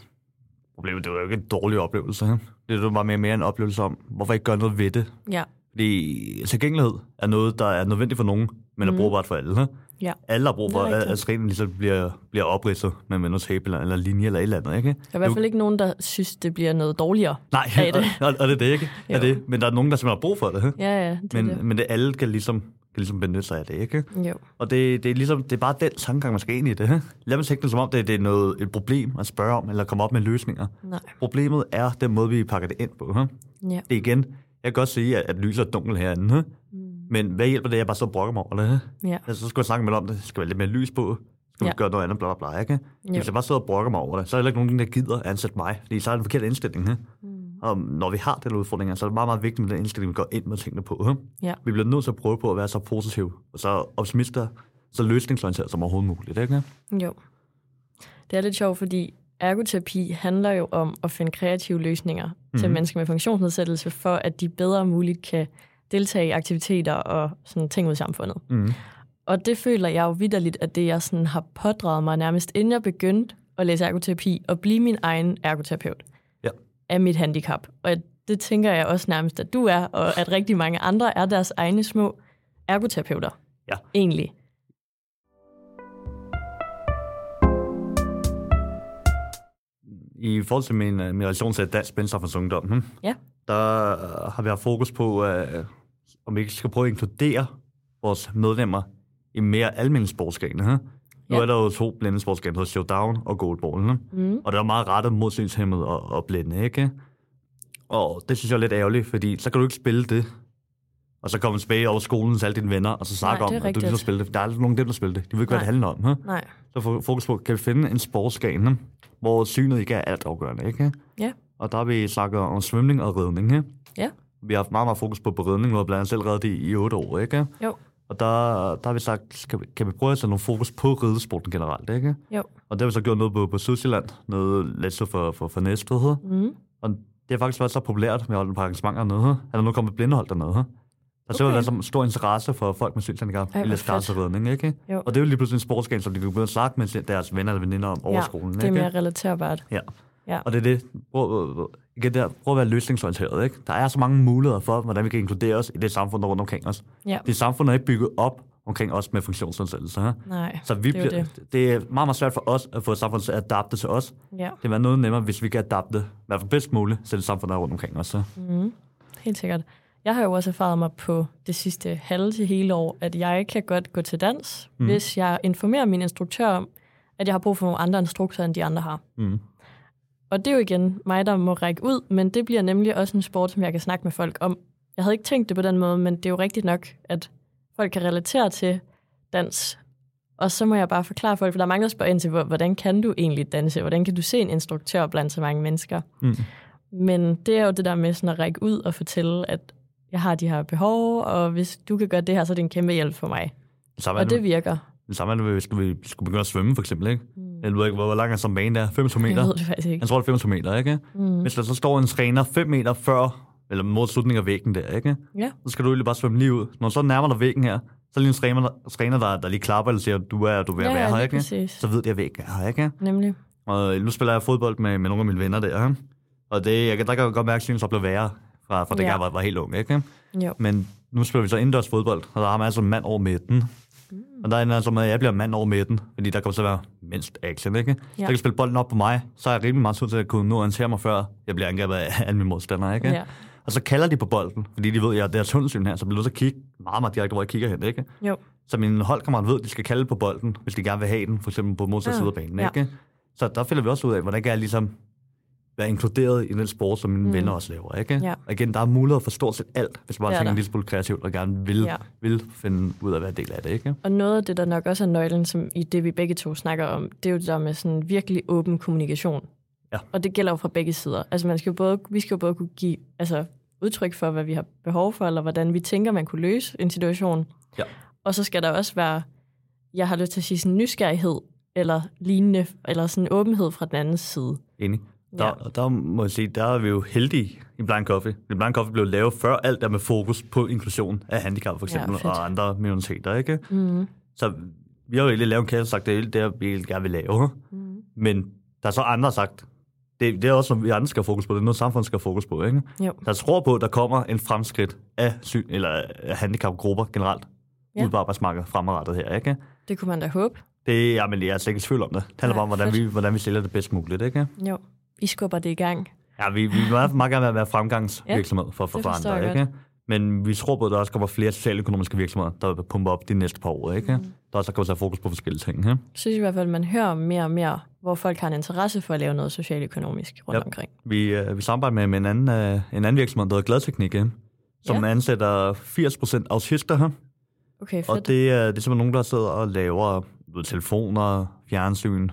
problemet, det var jo ikke en dårlig oplevelse. Det var bare mere, mere en oplevelse om, hvorfor ikke gøre noget ved det. ja, Fordi tilgængelighed er noget, der er nødvendigt for nogen, men er Mhm. brugbart for alle. Ja. Alle har brug for, at, at screenen ligesom bliver, bliver opridset med, med noget tape eller, eller linje eller et eller andet, ikke? Der er i hvert fald ikke nogen, der synes, det bliver noget dårligere. Nej, Er det? Og, og, og, det er det ikke. Er det. Men der er nogen, der simpelthen har brug for det. Ja, ja, det Men, det. men det alle kan ligesom, kan ligesom benytte sig af det, ikke? Jo, Og det, det, er ligesom, det er bare den tankegang, man skal ind i det. Lad mig tænke det som om, det, det er noget, et problem at spørge om, eller komme op med løsninger. nej. Problemet er den måde, vi pakker det ind på. Ikke? Ja. Det er igen, jeg kan godt sige, at, at lyset er dunkel herinde. Ikke? Mm. Men hvad hjælper det, at jeg bare så brokker mig over det? Ja, Altså, så skulle jeg snakke med om det. Skal være lidt mere lys på? Skal vi Ja. gøre noget andet, bla bla bla, ikke? Jo. Hvis jeg bare sidder og brokker mig over det, så er der ikke nogen, der gider ansætte mig, fordi så er det en forkert indstilling. Ikke? Mm. Og når vi har den udfordring, så er det meget, meget vigtigt med den indstilling, vi går ind med tingene på. Ikke? Ja. Vi bliver nødt til at prøve på at være så positive, og så optimister, så løsningsorienteret som overhovedet muligt. Ikke? Jo. Det er lidt sjovt, fordi ergoterapi handler jo om at finde kreative løsninger mm. til Mhm. mennesker med funktionsnedsættelse, for at de bedre muligt kan deltage i aktiviteter og sådan ting ud i samfundet. Mm. Og det føler jeg jo vidderligt, at det jeg sådan har pådraget mig nærmest, inden jeg begyndte at læse ergoterapi og blive min egen ergoterapeut Ja. af mit handicap. Og det tænker jeg også nærmest, at du er, og at rigtig mange andre er deres egne små ergoterapeuter. Ja. Egentlig. I forhold til min, øh, min relation til Dansk Blindsofferens Ungdom, hm, Ja. der har vi haft fokus på, uh, om vi ikke skal prøve at inkludere vores medlemmer i mere almindelige sportsgrene. Hm? Nu Ja. er der jo to blinde sportsgrene, der showdown og goalball. Hm? Mm. Og det er meget rettet mod synshæmmet og, og blinde, ikke? Og det synes jeg er lidt ærgerligt, fordi så kan du ikke spille det, og så komme tilbage over skolen til alle dine venner, og så snakke Nej, om, at du lige spillet det. Der er aldrig nogen af dem, der spiller det. De ved ikke, hvad det Nej. handler om. Hm? Nej. Så fokus på, kan vi finde en sportsgren, hvor synet ikke er alt afgørende, ikke? Ja. Og der har vi snakket om svømning og ridning, ikke? Ja. Vi har haft meget, meget fokus på, ridning, og blandt andet selv reddet det i, otte år, ikke? Jo. Og der, der har vi sagt, skal vi, kan vi prøve at sætte nogle fokus på ridesporten generelt, ikke? Jo. Og det har vi så gjort noget på, på Sydsjælland, noget lidt så for, for, for hedder. Mm. Og det har faktisk været så populært med at holde på arrangementer dernede. her. Er der nu kommet blindehold dernede? Der Okay. okay. været så stor interesse for folk med synshandicap i skarseridning, ikke? Jo. Og det er jo lige pludselig en sportsgren, som de kan begynde at snakke med deres venner eller veninder om over ja, skolen, det er ikke? mere relaterbart. Ja. Ja. Og det er det. Igen der, prøv at være løsningsorienteret. Ikke? Der er så mange muligheder for, hvordan vi kan inkludere os i det samfund, der er rundt omkring os. Ja. Det samfund er ikke bygget op omkring os med funktionsnedsættelse. Nej, Så vi det er bliver, det. det er meget, meget svært for os at få samfundet til at adapte til os. ja. Det vil noget nemmere, hvis vi kan adapte, i hvert fald bedst muligt, til det samfund, der er rundt omkring os. Så. Mm, helt sikkert. Jeg har jo også erfaret mig på det sidste halve til hele år, at jeg kan godt gå til dans, mm. hvis jeg informerer min instruktør om, at jeg har brug for nogle andre instruktorer, end de andre har. Mm. Og det er jo igen mig, der må række ud, men det bliver nemlig også en sport, som jeg kan snakke med folk om. Jeg havde ikke tænkt det på den måde, men det er jo rigtigt nok, at folk kan relatere til dans. Og så må jeg bare forklare folk, for der er mange, der spørger ind til, hvor- hvordan kan du egentlig danse? Hvordan kan du se en instruktør blandt så mange mennesker? Mm. Men det er jo det der med sådan at række ud og fortælle, at jeg har de her behov, og hvis du kan gøre det her, så er det en kæmpe hjælp for mig. Samme Og det det, virker. samme er det, hvis vi skulle begynde at svømme, for eksempel. Ikke? Jeg ved ikke, hvor, hvor lang er en bane der? 25 Jeg meter? ved det faktisk ikke. Jeg tror, det er 25 meter, ikke? Mm. Hvis der så står en træner 5 meter før, eller mod slutningen af væggen der, ikke? Ja, så skal du egentlig bare svømme lige ud. Når du så nærmer dig væggen her, så er lige en træner, træner der, der lige klapper eller siger, du er, du at ja, være her, ikke? præcis. Så ved de, at væggen er her, ikke? Nemlig. Og nu spiller jeg fodbold med, med nogle af mine venner der, ikke? Og det, jeg, kan- der kan jeg godt mærke, at synes, blev værre fra, fra det, Ja. jeg var, var helt ung, ikke? Jo. Men nu spiller vi så indendørs fodbold, og der har man altså en mand over midten. Mm. Og der er en altså med, at jeg bliver mand over midten, fordi der kommer til at være mindst action, ikke? Så Ja. jeg kan spille bolden op på mig, så er jeg rimelig meget tid til at kunne nå at mig, før jeg bliver angrebet af alle mine modstandere, ikke? Ja. Og så kalder de på bolden, fordi de ved, at jeg er deres tunnelsyn her, så bliver du så kigge meget, meget direkte, hvor jeg kigger hen, ikke? Jo. Så min holdkammerat ved, at de skal kalde på bolden, hvis de gerne vil have den, for eksempel på modsatte Ja. side af banen, Ja. ikke? Så der finder vi også ud af, hvordan kan jeg ligesom være inkluderet i den sport, som mine Mm. venner også laver, ikke? Ja. Og igen, der er mulighed for stort set alt, hvis man bare er tænker der. en lille smule kreativt og gerne vil, ja. vil finde ud af at være del af det, ikke? Og noget af det, der nok også er nøglen, som i det, vi begge to snakker om, det er jo det der med sådan virkelig åben kommunikation. Ja. Og det gælder jo fra begge sider. Altså man skal jo både, vi skal jo både kunne give altså, udtryk for, hvad vi har behov for, eller hvordan vi tænker, man kunne løse en situation. Ja. Og så skal der også være, jeg har lyst til at sige sådan nysgerrighed, eller lignende, eller sådan åbenhed fra den anden side. Enig. Der, ja. der må jeg sige, der er vi jo heldige i Blind Coffee. Blind Coffee blev lavet før alt der med fokus på inklusion af handicap for eksempel, fedt. ja, og andre minoriteter, ikke? Mm. Så vi har jo egentlig lavet en kæde og sagt, det er det, vi gerne vil lave. Mm. Men der er så andre der sagt, det, det er også noget, vi andre skal fokus på. Det er noget, samfundet skal fokus på. Ikke? Jo. Der tror på, at der kommer en fremskridt af, syn, eller af handicapgrupper generelt Ja. ja. ud på arbejdsmarkedet fremadrettet her. Ikke? Det kunne man da håbe. Det, jamen, jeg er slet ikke i tvivl om det. Det handler Ja, bare om, hvordan fedt. vi, hvordan vi sælger det bedst muligt. Ikke? Jo, I skubber det i gang. Ja, vi, vi vil meget, meget gerne være fremgangsvirksomhed for, for, for forstår andre. Ikke? Men vi tror på, at der også kommer flere socialøkonomiske virksomheder, der vil pumpe op de næste par år. Ikke? Mm. Der også kommer have fokus på forskellige ting. Ikke? Jeg synes i hvert fald, at man hører mere og mere, hvor folk har en interesse for at lave noget socialøkonomisk rundt Yep. omkring. Vi, øh, vi samarbejder med, med en, anden, øh, en anden virksomhed, der hedder Gladteknik, øh, som Ja. ja. ansætter 80% autister her. Okay, fedt. Og det, er- det er simpelthen nogen, der sidder og laver ved, telefoner, fjernsyn,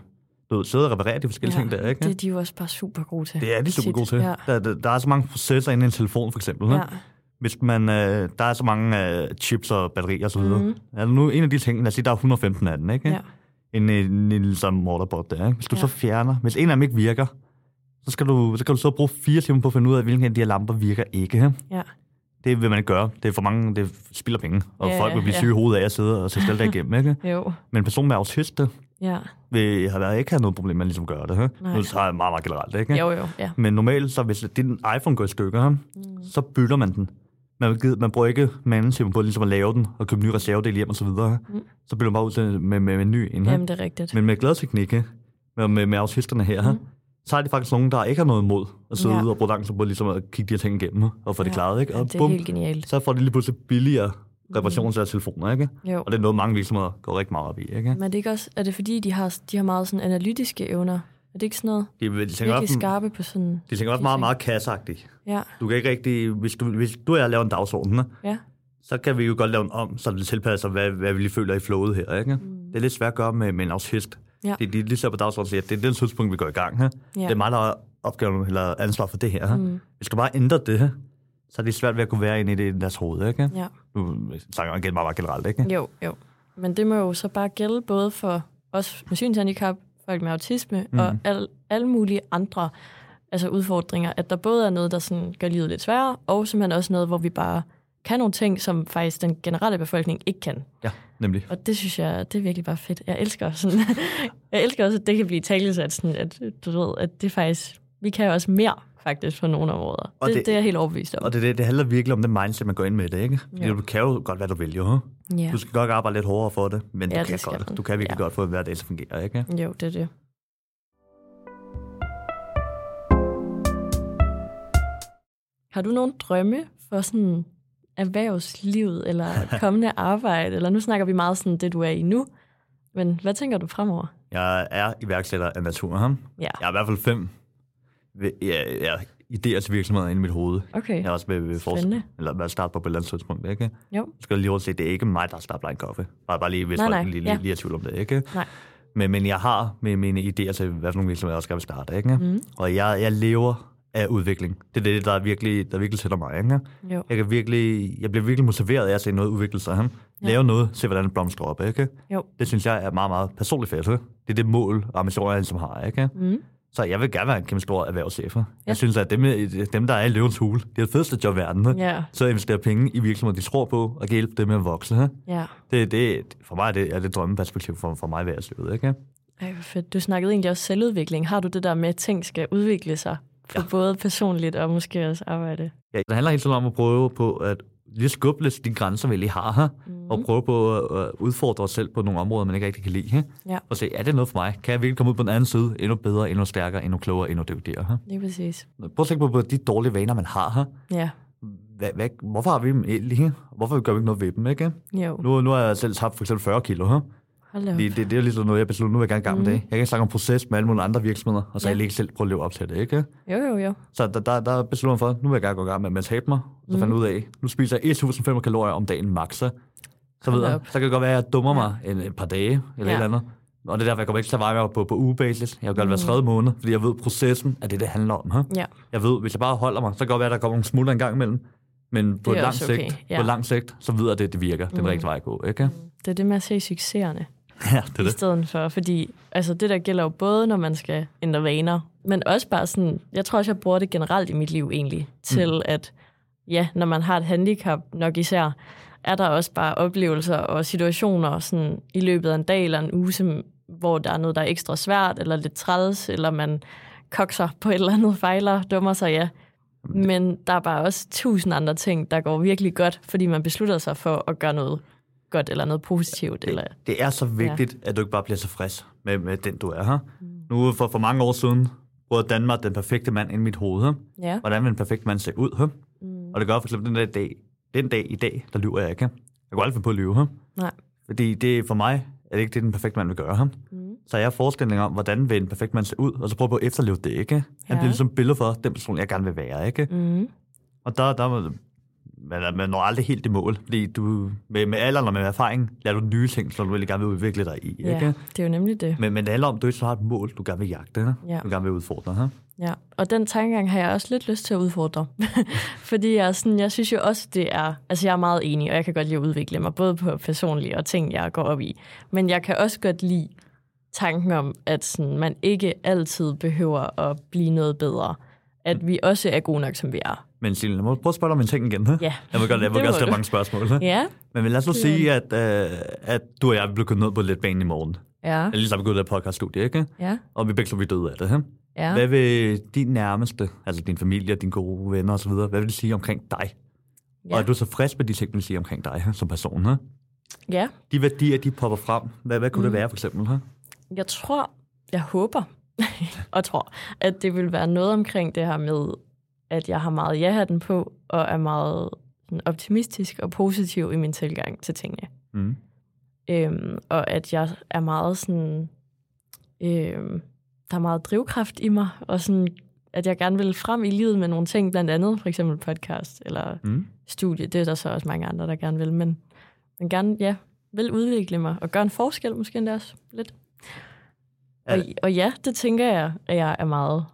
du ved, sidder og reparerer de forskellige ja, ting der, ikke? Det er de jo også bare super gode til. det er de super gode til. Ja. Der, der, der er så mange processer inde i en telefon, for eksempel. ja. Hvis man, øh, der er så mange øh, chips og batterier og så videre. Mhm. Mm. Er der nu en af de ting, lad os sige, der er 115 af den, ikke? ja. En, en, en lille sådan morterbot der, ikke? Hvis du Ja. så fjerner, hvis en af dem ikke virker, så skal du, så skal du så bruge fire timer på at finde ud af, hvilken af de her lamper virker ikke. Ikke? Ja. Det vil man ikke gøre. Det er for mange, det spilder penge, og Ja, folk vil blive ja. syge i hovedet af at sidde og se stille igennem, ikke? Jo, Men en person med autist, ja. vil have ikke have noget problem med at ligesom gøre det. He? Nej. Nu tager jeg meget, meget generelt, ikke? Jo, jo, ja. Men normalt, så hvis din iPhone går i stykker, mm. så bytter man den. Man, gider- man bruger ikke mandetimer på ligesom at lave den og købe nye reservedele hjem og så videre. Mm. Så bytter man bare ud til, med, med, med en ny en. Jamen, det er rigtigt. Men med gladteknik, med, med, med autisterne her, mm. så er det faktisk nogen, der ikke har noget imod at sidde Ja. ja. og bruge lang tid på ligesom at kigge de her ting igennem og få ja. det klaret. Ikke? Og det er helt genialt. så får de lige pludselig billigere reparationer til deres telefoner. Ikke? Jo. Og det er noget, mange virksomheder går rigtig meget op i. Ikke? Men er det ikke også, er det fordi, de har, de har meget sådan analytiske evner? Er det ikke sådan noget De, de tænker virkelig også, skarpe på sådan... de tænker også meget, meget kasseagtigt. Ja, Du kan ikke rigtig, hvis du, hvis du og jeg laver en dagsorden, ja, så kan vi jo godt lave den om, så det tilpasser, hvad, hvad vi lige føler i flowet her. Ikke? Mm. Det er lidt svært at gøre med, med en autist. Ja. Det, de lige ser på dagsordenen og siger, at det er den tidspunkt, vi går i gang her. Ja. Det er mig, der har opgaven eller ansvar for det her. Mm. Vi skal bare ændre det her, så er det svært ved at kunne være inde i det deres hoved. Ikke? ja. Nu snakker igen meget, meget generelt. Ikke? Jo, jo. Men det må jo så bare gælde både for os med synshandicap, folk med autisme mm. og al, alle mulige andre altså udfordringer, at der både er noget, der sådan gør livet lidt sværere, og simpelthen også noget, hvor vi bare kan nogle ting, som faktisk den generelle befolkning ikke kan. Ja, nemlig. Og det synes jeg, det er virkelig bare fedt. Jeg elsker sådan, jeg elsker også, at det kan blive talesat sådan, at du ved, at det faktisk, vi kan også mere faktisk på nogle områder. Og Det, det, det- det er jeg helt overbevist om. Og det, det, det handler virkelig om det mindset, man går ind med det. Ikke? Fordi Ja. Du kan jo godt, hvad du vil. Jo. Ja. Du skal godt arbejde lidt hårdere for det, men Ja, du det kan skal godt. man. Du kan virkelig Ja. godt få hver dag til at fungere. Ikke? Jo, det er det. Har du nogle drømme for sådan erhvervslivet eller kommende arbejde? Eller nu snakker vi meget sådan det, du er i nu. Men hvad tænker du fremover? Jeg er iværksætter af natur. Huh? Ja, Jeg har i hvert fald fem ja, ja, idéer til virksomheder inde i mit hoved. okay. Jeg er også ved, ved Spændende. eller hvad starte på på et eller andet tidspunkt. Ikke? Jo, Jeg skal lige hurtigt se, det er ikke mig, der starter Blind Coffee. Bare, bare lige, hvis Nej, nej, lige, ja. lige, lige er tvivl om det. Ikke? nej. Men, men jeg har med mine idéer til, hvad for nogle virksomheder jeg også skal vil starte. Ikke? Mm. Og jeg, jeg lever af udvikling. Det er det, der virkelig, der virkelig sætter mig. Ikke? Jo, Jeg, kan virkelig, jeg bliver virkelig motiveret af at se noget udvikle sig. Ikke? Lave noget, se hvordan det blomstrer op. Ikke? jo. Det synes jeg er meget, meget personligt fedt. Ikke? Det er det mål og ambitioner, jeg ligesom har. Ikke? Mm. Så jeg vil gerne være en kæmpe stor erhvervschef. Ja. Jeg synes, at dem, dem, der er i løvens hule, det er det fedeste job i verden. Ja, Så investere penge i virksomheder, de tror på, og kan hjælpe dem med at vokse. ikke? ja. Det, det, for mig er det, er det drømmeperspektiv for, for mig i erhvervslivet. Ikke? Ej, hvor fedt. Du snakkede egentlig også selvudvikling. Har du det der med, at ting skal udvikle sig? For ja. både personligt og måske også arbejde. Ja, det handler hele tiden om at prøve på at lige skubbe lidt de grænser, vi lige har her, mm. og prøve på at udfordre os selv på nogle områder, man ikke rigtig kan lide. Ja, Og se, er det noget for mig? Kan jeg virkelig komme ud på den anden side endnu bedre, endnu stærkere, endnu klogere, endnu dygtigere? Ikke? lige præcis. Prøv at tænke på, de dårlige vaner, man har her. Ja, Hvad, hvad, hvorfor har vi dem egentlig? Hvorfor gør vi ikke noget ved dem? Ikke? jo. Nu, nu har jeg selv tabt for eksempel 40 kilo. Her. Det, det, det er ligesom noget, jeg beslutter, nu vil jeg gerne gang med det. Jeg kan snakke om proces med alle mulige andre virksomheder, og så Ja. ja. jeg ikke selv prøve at leve op til det. Ikke? Jo, jo, jo. Så der, der, der beslutter jeg for, nu vil jeg gerne gå i gang med, at tabe mig. Så mm. fandt ud af, nu spiser jeg 1500 kalorier om dagen max. Så, ved jeg, så kan det godt være, at jeg dummer mig en, et par dage, eller Ja. ja. et eller andet. Og det er derfor, jeg kommer ikke til at veje mig på, på ugebasis. Jeg vil gøre det hver tredje måned, fordi jeg ved, processen er det, det handler om. Her. Ja, Jeg ved, hvis jeg bare holder mig, så kan det godt være, at der kommer nogle smuldre en gang imellem. Men på Det lang også sigt, okay, ja. på lang sigt, så ved jeg, at det, det virker. Det er den rigtige vej at gå, ikke? det er det med at se succeserne. Ja, det i det. stedet for, fordi altså, det der gælder jo både, når man skal ændre vaner, men også bare sådan, jeg tror også, jeg bruger det generelt i mit liv egentlig, til mm. at, ja, når man har et handicap nok især, er der også bare oplevelser og situationer sådan, i løbet af en dag eller en uge, som, hvor der er noget, der er ekstra svært, eller lidt træls, eller man kokser på et eller andet fejler, dummer sig, ja. Men der er bare også tusind andre ting, der går virkelig godt, fordi man beslutter sig for at gøre noget godt, eller noget positivt. Eller, Det er så vigtigt, ja. at du ikke bare bliver tilfreds med, med den, du er her. Mm. Nu for, for mange år siden brugte Danmark den perfekte mand ind i mit hoved. Her. ja. Hvordan vil en perfekt mand se ud? Her? Mm. Og det gør for eksempel den der dag, den dag i dag, der lyver jeg ikke. Jeg kan aldrig på at lyve. Her. Nej. Fordi det for mig er det ikke det, den perfekte mand vil gøre. Her. Mm. Så jeg har forestillinger om, hvordan vil en perfekt mand se ud, og så prøve på at efterleve det. Ikke? Han Ja. bliver ligesom billede for den person, jeg gerne vil være. Ikke? Mm. Og der, der man, man når aldrig helt i mål, fordi du, med, med alderen og med erfaring lærer du nye ting, som du virkelig gerne vil udvikle dig i. Ja, Ikke? det er jo nemlig det. Men, men det handler om, at du ikke så har et mål, du gerne vil jagte, ja. Ja. du gerne vil udfordre. Ja. Ja, og den tankegang har jeg også lidt lyst til at udfordre. Fordi jeg, sådan, jeg synes jo også, det er... Altså, jeg er meget enig, og jeg kan godt lide at udvikle mig, både på personlige og ting, jeg går op i. Men jeg kan også godt lide tanken om, at sådan, man ikke altid behøver at blive noget bedre. At vi også er gode nok, som vi er. Men Signe, jeg må prøve at spørge dig om en ting igen. Ja, Jeg vil godt, jeg vil må stille mange spørgsmål. Ja, Men lad os nu sige, at, øh, at du og jeg blev kørt ned på lidt banen i morgen. ja, Eller lige så er vi gået ud af podcaststudie, ikke? ja, Og vi begge vi døde af det. Huh? ja. Hvad vil din nærmeste, altså din familie, dine gode venner osv., hvad vil de sige omkring dig? Ja. Og er du så frisk med de ting, de siger omkring dig som person? Huh? ja. De værdier, de popper frem. Hvad, hvad kunne mm. Det være for eksempel? Huh? Jeg tror, jeg håber, og tror, at det vil være noget omkring det her med, at jeg har meget ja-hatten på, og er meget sådan, optimistisk og positiv i min tilgang til tingene. Mm. Øhm, og at jeg er meget sådan... Øhm, der er meget drivkraft i mig, og sådan, at jeg gerne vil frem i livet med nogle ting, blandt andet for eksempel podcast eller Mm. studie. Det er der så også mange andre, der gerne vil, men, men gerne, ja, vil udvikle mig og gøre en forskel måske endda også lidt. Og, og ja, det tænker jeg, at jeg er meget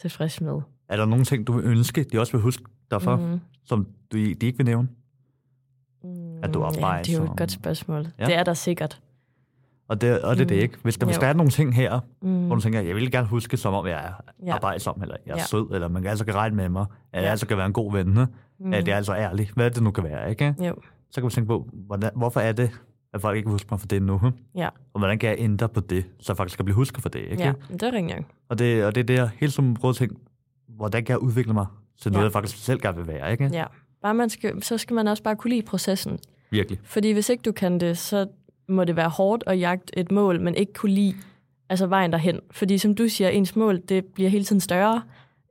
tilfreds med. Er der nogle ting, du vil ønske, de også vil huske dig for, mm. Som du, de ikke vil nævne? At du er Mm, ja, det er jo og- et godt spørgsmål. Ja. Det er der sikkert. Og det, og det er det Mm. ikke. Hvis der, hvis der er nogle ting her, Mm. hvor du tænker, jeg vil gerne huske, som om jeg er Ja. arbejdsom, eller jeg er Ja. sød, eller man altså kan regne med mig, at jeg Ja. altså kan være en god ven, mm. Mm. at jeg er altså ærlig, hvad det nu kan være, ikke? Jo, Så kan man tænke på, hvordan, hvorfor er det, at folk ikke husker mig for det nu? ja, Og hvordan kan jeg ændre på det, så jeg faktisk kan blive husket for det, ikke? ja, det er rigtigt. Og, det, og det er det, jeg hele tiden prøver at tænke, hvordan kan jeg udvikle mig til noget, Ja. jeg faktisk selv gerne vil være, ikke? Ja. Bare man skal, så skal man også bare kunne lide processen. Virkelig. Fordi hvis ikke du kan det, så må det være hårdt at jagte et mål, men ikke kunne lide altså vejen derhen. Fordi som du siger, ens mål det bliver hele tiden større,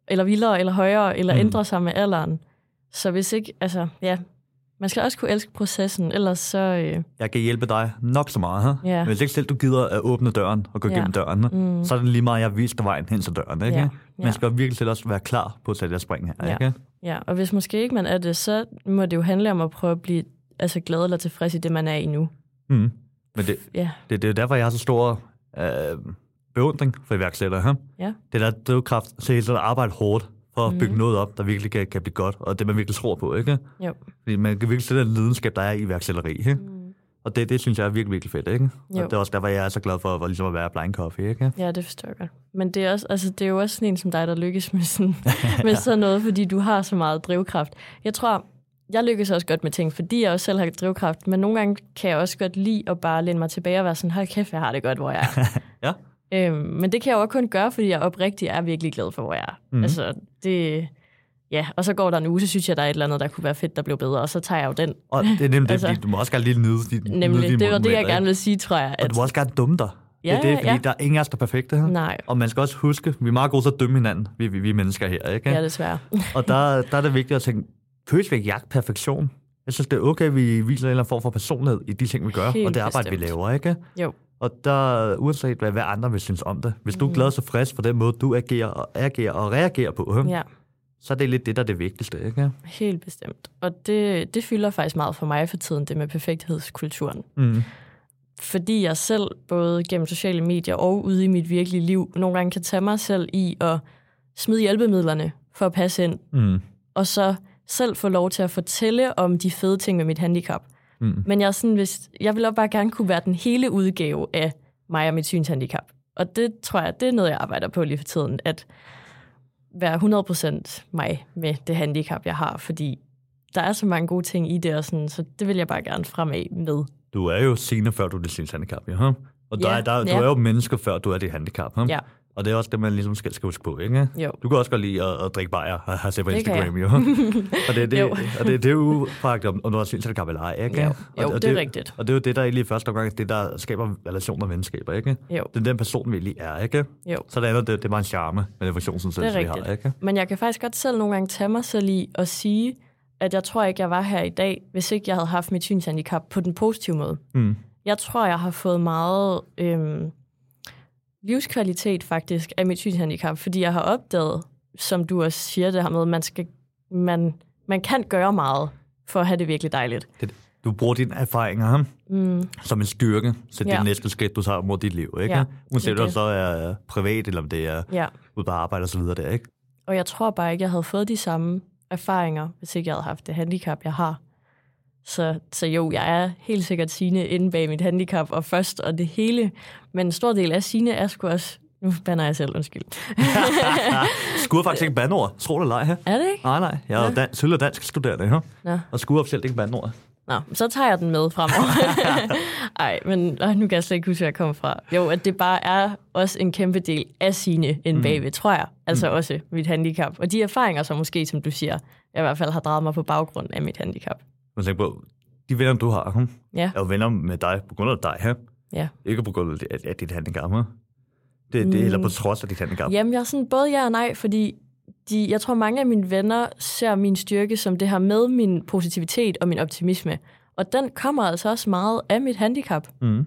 eller vildere, eller højere, eller mm. ændrer sig med alderen. Så hvis ikke, altså ja, man skal også kunne elske processen, ellers så, øh, Jeg kan hjælpe dig nok så meget, huh? Ja. Men hvis ikke selv du gider at åbne døren og gå Ja. igennem døren, Mm. så er det lige meget, jeg viste dig vejen hen til døren, ikke? Ja. Man Ja. skal virkelig selv også være klar på at tage det her spring her, Ja. ikke? ja, og hvis måske ikke man er det, så må det jo handle om at prøve at blive altså, glad eller tilfreds i det, man er i nu. Mm. Men det, Ja, det, det er derfor, jeg har så stor øh, beundring for iværksættere. Huh? ja, Det der drivkraft til at arbejde hårdt for at bygge noget op, der virkelig kan, kan blive godt, og det man virkelig tror på, ikke? jo. Fordi man kan virkelig se den lidenskab, der er i iværksætteri, ikke? Mm. Og det, det synes jeg er virkelig, virkelig fedt, ikke? Jo. Og det er også derfor, jeg er så glad for, for ligesom at være blind coffee, ikke? Ja, det forstår jeg godt. Men det er, også, altså, det er jo også sådan en som dig, der lykkes med sådan, med sådan noget, fordi du har så meget drivkraft. Jeg tror, jeg lykkes også godt med ting, fordi jeg også selv har drivkraft, men nogle gange kan jeg også godt lide at bare læne mig tilbage og være sådan, hold kæft, jeg har det godt, hvor jeg er. Ja. Øhm, men det kan jeg jo også kun gøre, fordi jeg oprigtigt er virkelig glad for, hvor jeg er. Mm. Altså, det... Ja, og så går der en uge, så synes jeg, der er et eller andet, der kunne være fedt, der blev bedre, og så tager jeg jo den. Og det er nemlig Altså- det, du må også gerne lige nyde de Nemlig, nyde de det var det, jeg gerne vil sige, tror jeg. Og du må også gerne dumme dig. Ja, det er det, fordi ja. der er ingen af os, der er perfekte her. Nej, Og man skal også huske, vi er meget gode til at dømme hinanden, vi, vi, vi er mennesker her, ikke? ja, desværre. Og der, der er det vigtigt at tænke, vi ikke jagt perfektion? Jeg synes, det er okay, at vi viser en eller anden form for personlighed i de ting, vi gør, Helt og det arbejde, vi bestemt. laver, ikke? Jo, Og der, uanset hvad, hvad andre vil synes om det, hvis du er Mhm. glad og tilfreds for den måde, du agerer og, agerer og reagerer på, ja. ja. så er det lidt det, der er det vigtigste, ikke? Helt bestemt. Og det, det fylder faktisk meget for mig for tiden, det med perfekthedskulturen. Mm. Fordi jeg selv, både gennem sociale medier og ude i mit virkelige liv, nogle gange kan tage mig selv i at smide hjælpemidlerne for at passe ind, Mm. og så selv få lov til at fortælle om de fede ting med mit handicap. Mm. Men jeg, er sådan, hvis, jeg vil også bare gerne kunne være den hele udgave af mig og mit synshandicap. Og det tror jeg, det er noget, jeg arbejder på lige for tiden, at være 100% mig med det handicap, jeg har, fordi der er så mange gode ting i det, og sådan, så det vil jeg bare gerne fremad med. Du er jo senere, før du er det sindshandicap, ja? Og der, Ja, er, der, du ja. er jo menneske, før du er det handicap, ja? Ja, Og det er også det, man ligesom skal, skal huske på, ikke? jo. Du kan også godt lide at, at drikke bajer, har har set på Det Instagram, jo. og det, er det, Jo. og det, det er jo faktisk, om, om du har sindshandicap eller ej, ikke? Jo, Og, jo og det er rigtigt. Og det er jo det, der egentlig i første omgang, det der skaber relationer og venskaber, ikke? Jo, Det er den person, vi lige er, ikke? jo. Så det andet, det, det er bare en charme med den funktionsnedsættelse, vi har, ikke? Men jeg kan faktisk godt selv nogle gange tage mig selv i at sige, at jeg tror ikke, jeg var her i dag, hvis ikke jeg havde haft mit synshandicap på den positive måde. Mm. Jeg tror, jeg har fået meget øhm, livskvalitet faktisk af mit synshandicap, fordi jeg har opdaget, som du også siger det her med, man, skal, man, man kan gøre meget for at have det virkelig dejligt. Det, du bruger dine erfaringer hm, Mm, som en styrke til ja. Ja. det næste skridt, du tager mod dit liv, ikke? Ja, Uanset det er om det det. så er privat, eller om det er ja. ude på arbejde og så videre der, ikke? Og jeg tror bare ikke, jeg havde fået de samme erfaringer, hvis ikke jeg havde haft det handicap, jeg har. Så, så jo, jeg er helt sikkert Signe inde bag mit handicap og først og det hele. Men en stor del af Signe er sgu også Nu banner jeg selv, undskyld. Skulle faktisk ikke bandord. Tror det eller her. Er det ikke? Nej, nej. Jeg er dan- tidligere dansk studerende, her. Nå. Og skulle officielt ikke bandord. Nå, så tager jeg den med fremover. Ej, men øh, nu kan jeg slet ikke huske, hvor jeg kommer fra. Jo, at det bare er også en kæmpe del af sine end Mm. bagved, tror jeg. Altså også mit handicap. Og de erfaringer, som måske, som du siger, jeg i hvert fald har drejet mig på baggrund af mit handicap. Men tænk på, de venner, du har, hm, Ja, er jo venner med dig på grund af dig, her. ja. Ikke på grund af, af dit handicap, her. Det, det, Mm. eller på trods af dit handicap. Jamen, jeg er sådan både ja og nej, fordi de, jeg tror, mange af mine venner ser min styrke som det her med min positivitet og min optimisme. Og den kommer altså også meget af mit handicap. Mm.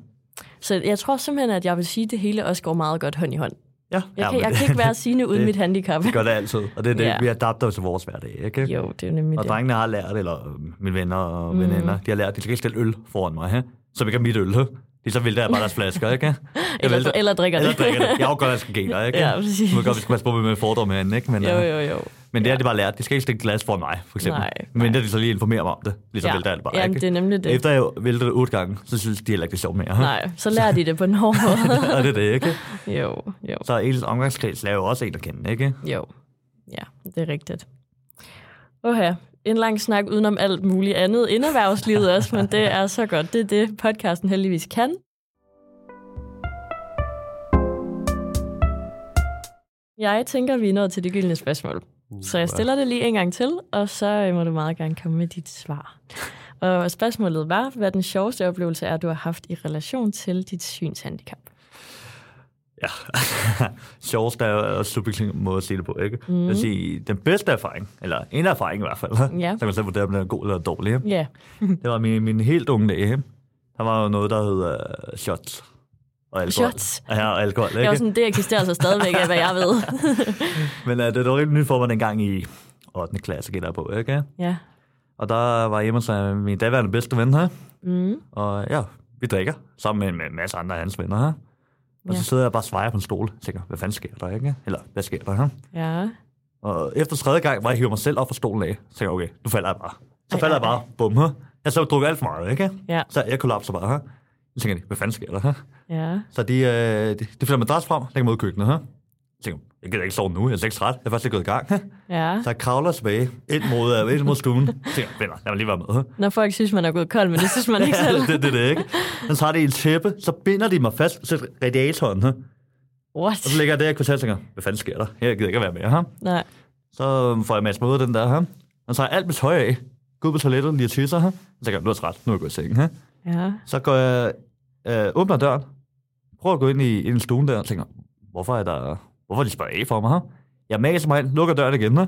Så jeg tror simpelthen, at jeg vil sige, at det hele også går meget godt hånd i hånd. Ja, Jeg, ja, kan, jeg kan ikke være sine uden det- mit handicap. Det gør det altid. Og det er det, Ja. vi adapter til vores hverdag, ikke? Jo, det er nemlig Og det. drengene har lært, eller øh, mine venner og Mm. veninder, de har lært, at de skal ikke stille øl foran mig, he? så vi kan mit øl. He? De så vælter jeg bare deres flasker, ikke? Jeg Eller, vælter, eller drikker eller det. drikker det. Jeg godt, at jeg skal gener, ikke? Ja, præcis. Nu kan godt, vi skal passe på med fordomme herinde, ikke? Men, Jo, øh, jo, jo. Men det har de bare lært. De skal ikke stikke glas foran mig, for eksempel. Nej, Men de så lige informerer mig om det. Lige så Ja. vælter jeg det bare, Jamen, ikke? det er nemlig det. Efter jeg vælter det otte gange, så synes de heller ikke, det er sjovt mere. Nej, så lærer de det på en hård måde. og det er det, ikke? jo, jo, Så ens omgangskreds lærer jo også en at kende, ikke? jo. Ja, det er rigtigt. Oha, en lang snak udenom alt muligt andet end erhvervslivet også, men det er så godt. Det er det, podcasten heldigvis kan. Jeg tænker, vi er nået til det gyldne spørgsmål. Så jeg stiller det lige en gang til, og så øh, må du meget gerne komme med dit svar. Og spørgsmålet var, hvad den sjoveste oplevelse er, du har haft i relation til dit synshandicap? Ja. Sjovest er en subjektiv måde at sige det på, ikke? Mm. Jeg vil sige, den bedste erfaring, eller en erfaring i hvert fald, Ja. så kan man selv vurdere, om den er god eller dårlig. Ja, Det var min, min helt unge dage. Der var jo noget, der hed uh, shots. Og alkohol. Shots? Ja, og alkohol, var ikke? sådan, det eksisterer så stadigvæk af, hvad jeg ved. Men uh, det var rigtig nyt for mig dengang i 8. klasse, gætter jeg på, ikke? ja. Og der var jeg hjemme hos øh, min daværende bedste ven her. Mm. Og ja, vi drikker sammen med, med en masse andre af hans venner her. Og Ja. så sidder jeg bare og svejer på en stol. Jeg tænker, hvad fanden sker der, ikke? Eller, hvad sker der her? Ja. Og efter tredje gang, hvor jeg hiver mig selv op fra stolen af, så tænker jeg, okay, nu falder jeg bare. Så Ej, falder jeg ej, bare, bum, her. Jeg så drukket alt for meget, ikke? Ja. Så jeg kollapser bare, her. Så tænker de, hvad fanden sker der her? Ja. Så de, øh, de, de finder madras frem, lægger i køkkenet, her. Jeg tænker, jeg gider ikke sove nu, jeg er slet ikke træt, jeg er først lige gået i gang. Ja. Så jeg kravler tilbage, ind mod, øh, ind mod stuen. Jeg tænker, venner, lad mig lige være med. Når folk synes, man er gået kold, men det synes man ikke selv. det, det, det, ikke? Så tager de en tæppe, så binder de mig fast til radiatoren, her. What? Og så ligger jeg der i et kvarter og tænker, hvad fanden sker der? Jeg gider ikke at være med her. Nej. Så får jeg masser ud af den der her. Og så har jeg alt mit tøj af. Gå ud på toilettet, lige at tisse her. Så tænker jeg, nu er jeg træt, nu er jeg gået i seng her. Ja. Så går jeg, øh, åbner døren, prøver at gå ind i, ind i stuen der, og tænker, hvorfor er der, hvorfor er de spørger af for mig her? Jeg maser mig ind, lukker døren igen her.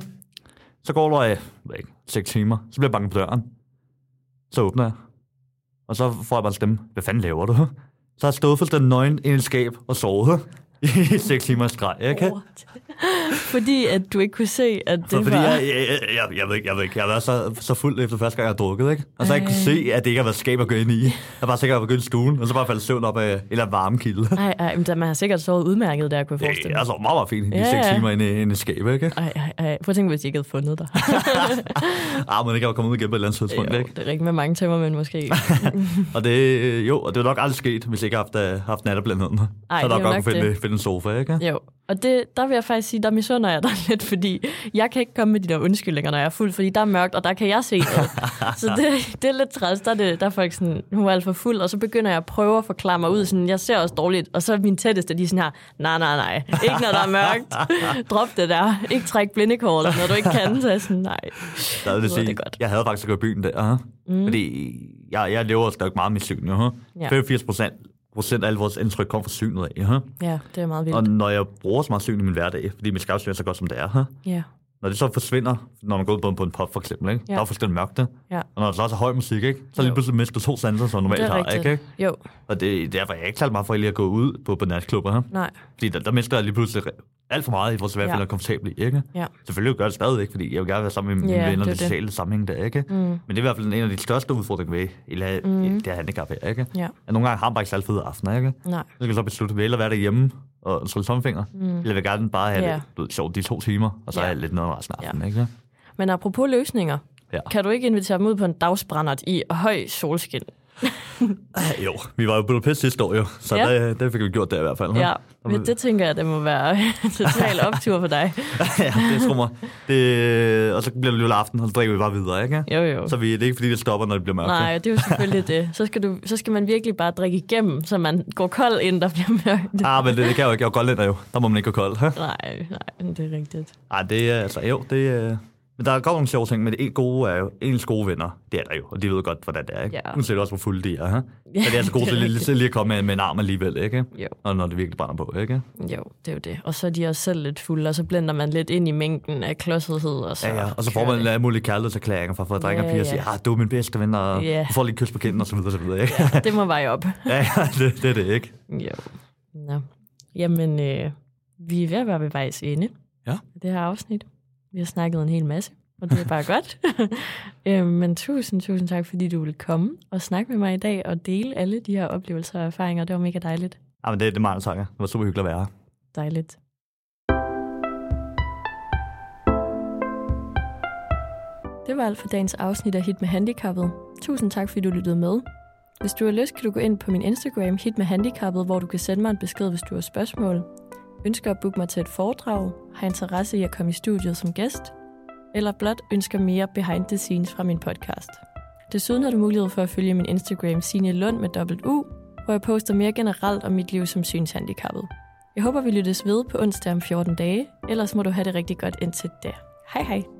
Så går der, øh, jeg ved ikke, 6 timer, så bliver jeg banket på døren. Så åbner jeg. Og så får jeg bare stemme, hvad fanden laver du? Så har jeg stået fuldstændig nøgen i et skab og sovet i 6 timer streg, ikke? What? Fordi at du ikke kunne se, at det For, fordi var... jeg, jeg, jeg, jeg, jeg, ved ikke, jeg ved ikke, jeg har været så, så fuld efter første gang, jeg har drukket, ikke? Og så har jeg ikke kunne se, at det ikke har været skab at gå ind i. Jeg har bare sikkert været i stuen, og så bare faldet i søvn op af en eller anden varmekilde. Ej, ej, men man har sikkert sovet udmærket der, kunne jeg forestille mig. jeg så meget, meget fint i Ja, seks ja. timer inde i inde i skab, ikke? Ej, ej, ej. Prøv at tænke, hvis de ikke havde fundet dig. Ah, men det kan jo komme ud igen på et eller andet tidspunkt, jo, ikke? det er rigtigt med mange tømmermænd måske. Og det, øh, jo, og det er nok aldrig sket, hvis jeg ikke har haft, uh, haft natterblændheden. Så er det er der godt kunne finde, det. finde en sofa, ikke? Jo, og det, der vil jeg faktisk sige, der misunder jeg dig lidt, fordi jeg kan ikke komme med de der undskyldninger, når jeg er fuld, fordi der er mørkt, og der kan jeg se noget. så det, det er lidt træls, der er, det, der er folk sådan, hun er alt for fuld, og så begynder jeg at prøve at forklare mig ud, sådan, jeg ser også dårligt, og så er min tætteste, de er sådan her, nej, nej, nej, ikke når der er mørkt, drop det der, ikke træk blindekortet, når du ikke kan, så er jeg sådan, nej. Der vil lyder sige, det godt. jeg havde faktisk gået i byen der, mm. fordi jeg, jeg lever stadig meget med syn, ja. Ja. 85 procent procent af alle vores indtryk kommer fra synet af, ja. Ja, det er meget vildt. Og når jeg bruger så meget syn i min hverdag, fordi mit skavsyn er så godt, som det er her, Ja, når det så forsvinder, når man går ud på en, på en pop for eksempel, ikke? Ja. der er fuldstændig mørkt, det. ja, og når der så også er høj musik, ikke? så lige pludselig mister to sanser, som normalt er har, ikke? Jo, Og det er derfor, jeg er ikke talt meget for lige at gå ud på, på natklubber her. nej, Fordi der, der mister jeg lige pludselig alt for meget i vores i hvert fald Ja. er komfortabel i, ikke? ja. Selvfølgelig gør jeg det stadig, fordi jeg vil gerne være sammen med mine Ja, venner i sociale sammenhæng der, ikke? Mm. Men det er i hvert fald en af de største udfordringer ved eller, mm. det her handicap her, ikke? Ja. At nogle gange har man bare ikke særlig fede aftener, ikke? Nej, Så kan jeg så beslutte, at vi hellere være derhjemme og slå tommelfinger, mm. eller vil gerne bare have yeah. det sjovt de to timer, og så have lidt noget resten af aftenen, ikke? men apropos løsninger, Ja. kan du ikke invitere dem ud på en dagsbrændert i høj solskin? jo, vi var jo i Budapest sidste år jo, så Ja. det, det fik vi gjort der i hvert fald. Ja, men det tænker jeg, det må være total optur for dig. ja, det tror mig. Det, og så bliver det lille aften, og så drikker vi bare videre, ikke? Jo, jo. Så vi, det er ikke fordi, det stopper, når det bliver mørkt. Nej, det er jo selvfølgelig det. Så skal, du, så skal man virkelig bare drikke igennem, så man går kold ind, der bliver mørkt. Ah, men det, det kan jeg jo ikke. Jeg er jo goldlænder jo. Der må man ikke gå kold. Nej, nej, det er rigtigt. Ej, det er altså, jo, det. Men der er godt nogle sjove ting, men det gode er jo, ens gode venner, det er der jo, og de ved godt, hvordan det er, ikke? Ja. Uanset også, hvor fulde de er, huh? Ja, Men det er altså gode til lige, rigtigt. lige, at komme med, med en arm alligevel, ikke? Jo. Når, når det virkelig brænder på, ikke? Jo, det er jo det. Og så er de også selv lidt fulde, og så blender man lidt ind i mængden af klodsethed. Og så Ja, ja. Og så får man alle mulige kærlighedserklæringer fra Frederik Ja, og Pia og ja. siger, ah, du er min bedste ven, og Ja. du får lige et kys på kinden, og så videre, og så videre, ikke? Det må veje op. ja, ja, det, det er det, ikke? Jo. Nå. Jamen, øh, vi er ved at være ved vejs ende. Ja. Det her afsnit. Vi har snakket en hel masse, og det er bare godt. øh, men tusind, tusind tak, fordi du ville komme og snakke med mig i dag og dele alle de her oplevelser og erfaringer. Det var mega dejligt. Ja, men det, det er meget takker. Det var super hyggeligt at være her. Dejligt. Det var alt for dagens afsnit af Hit med Handicappet. Tusind tak, fordi du lyttede med. Hvis du har lyst, kan du gå ind på min Instagram, Hit med Handicappet, hvor du kan sende mig en besked, hvis du har spørgsmål. Ønsker at booke mig til et foredrag, har interesse i at komme i studiet som gæst, eller blot ønsker mere behind the scenes fra min podcast. Desuden har du mulighed for at følge min Instagram, Signe Lund med dobbelt U, hvor jeg poster mere generelt om mit liv som synshandicappet. Jeg håber, vi lyttes ved på onsdag om 14 dage, ellers må du have det rigtig godt indtil da. Hej hej!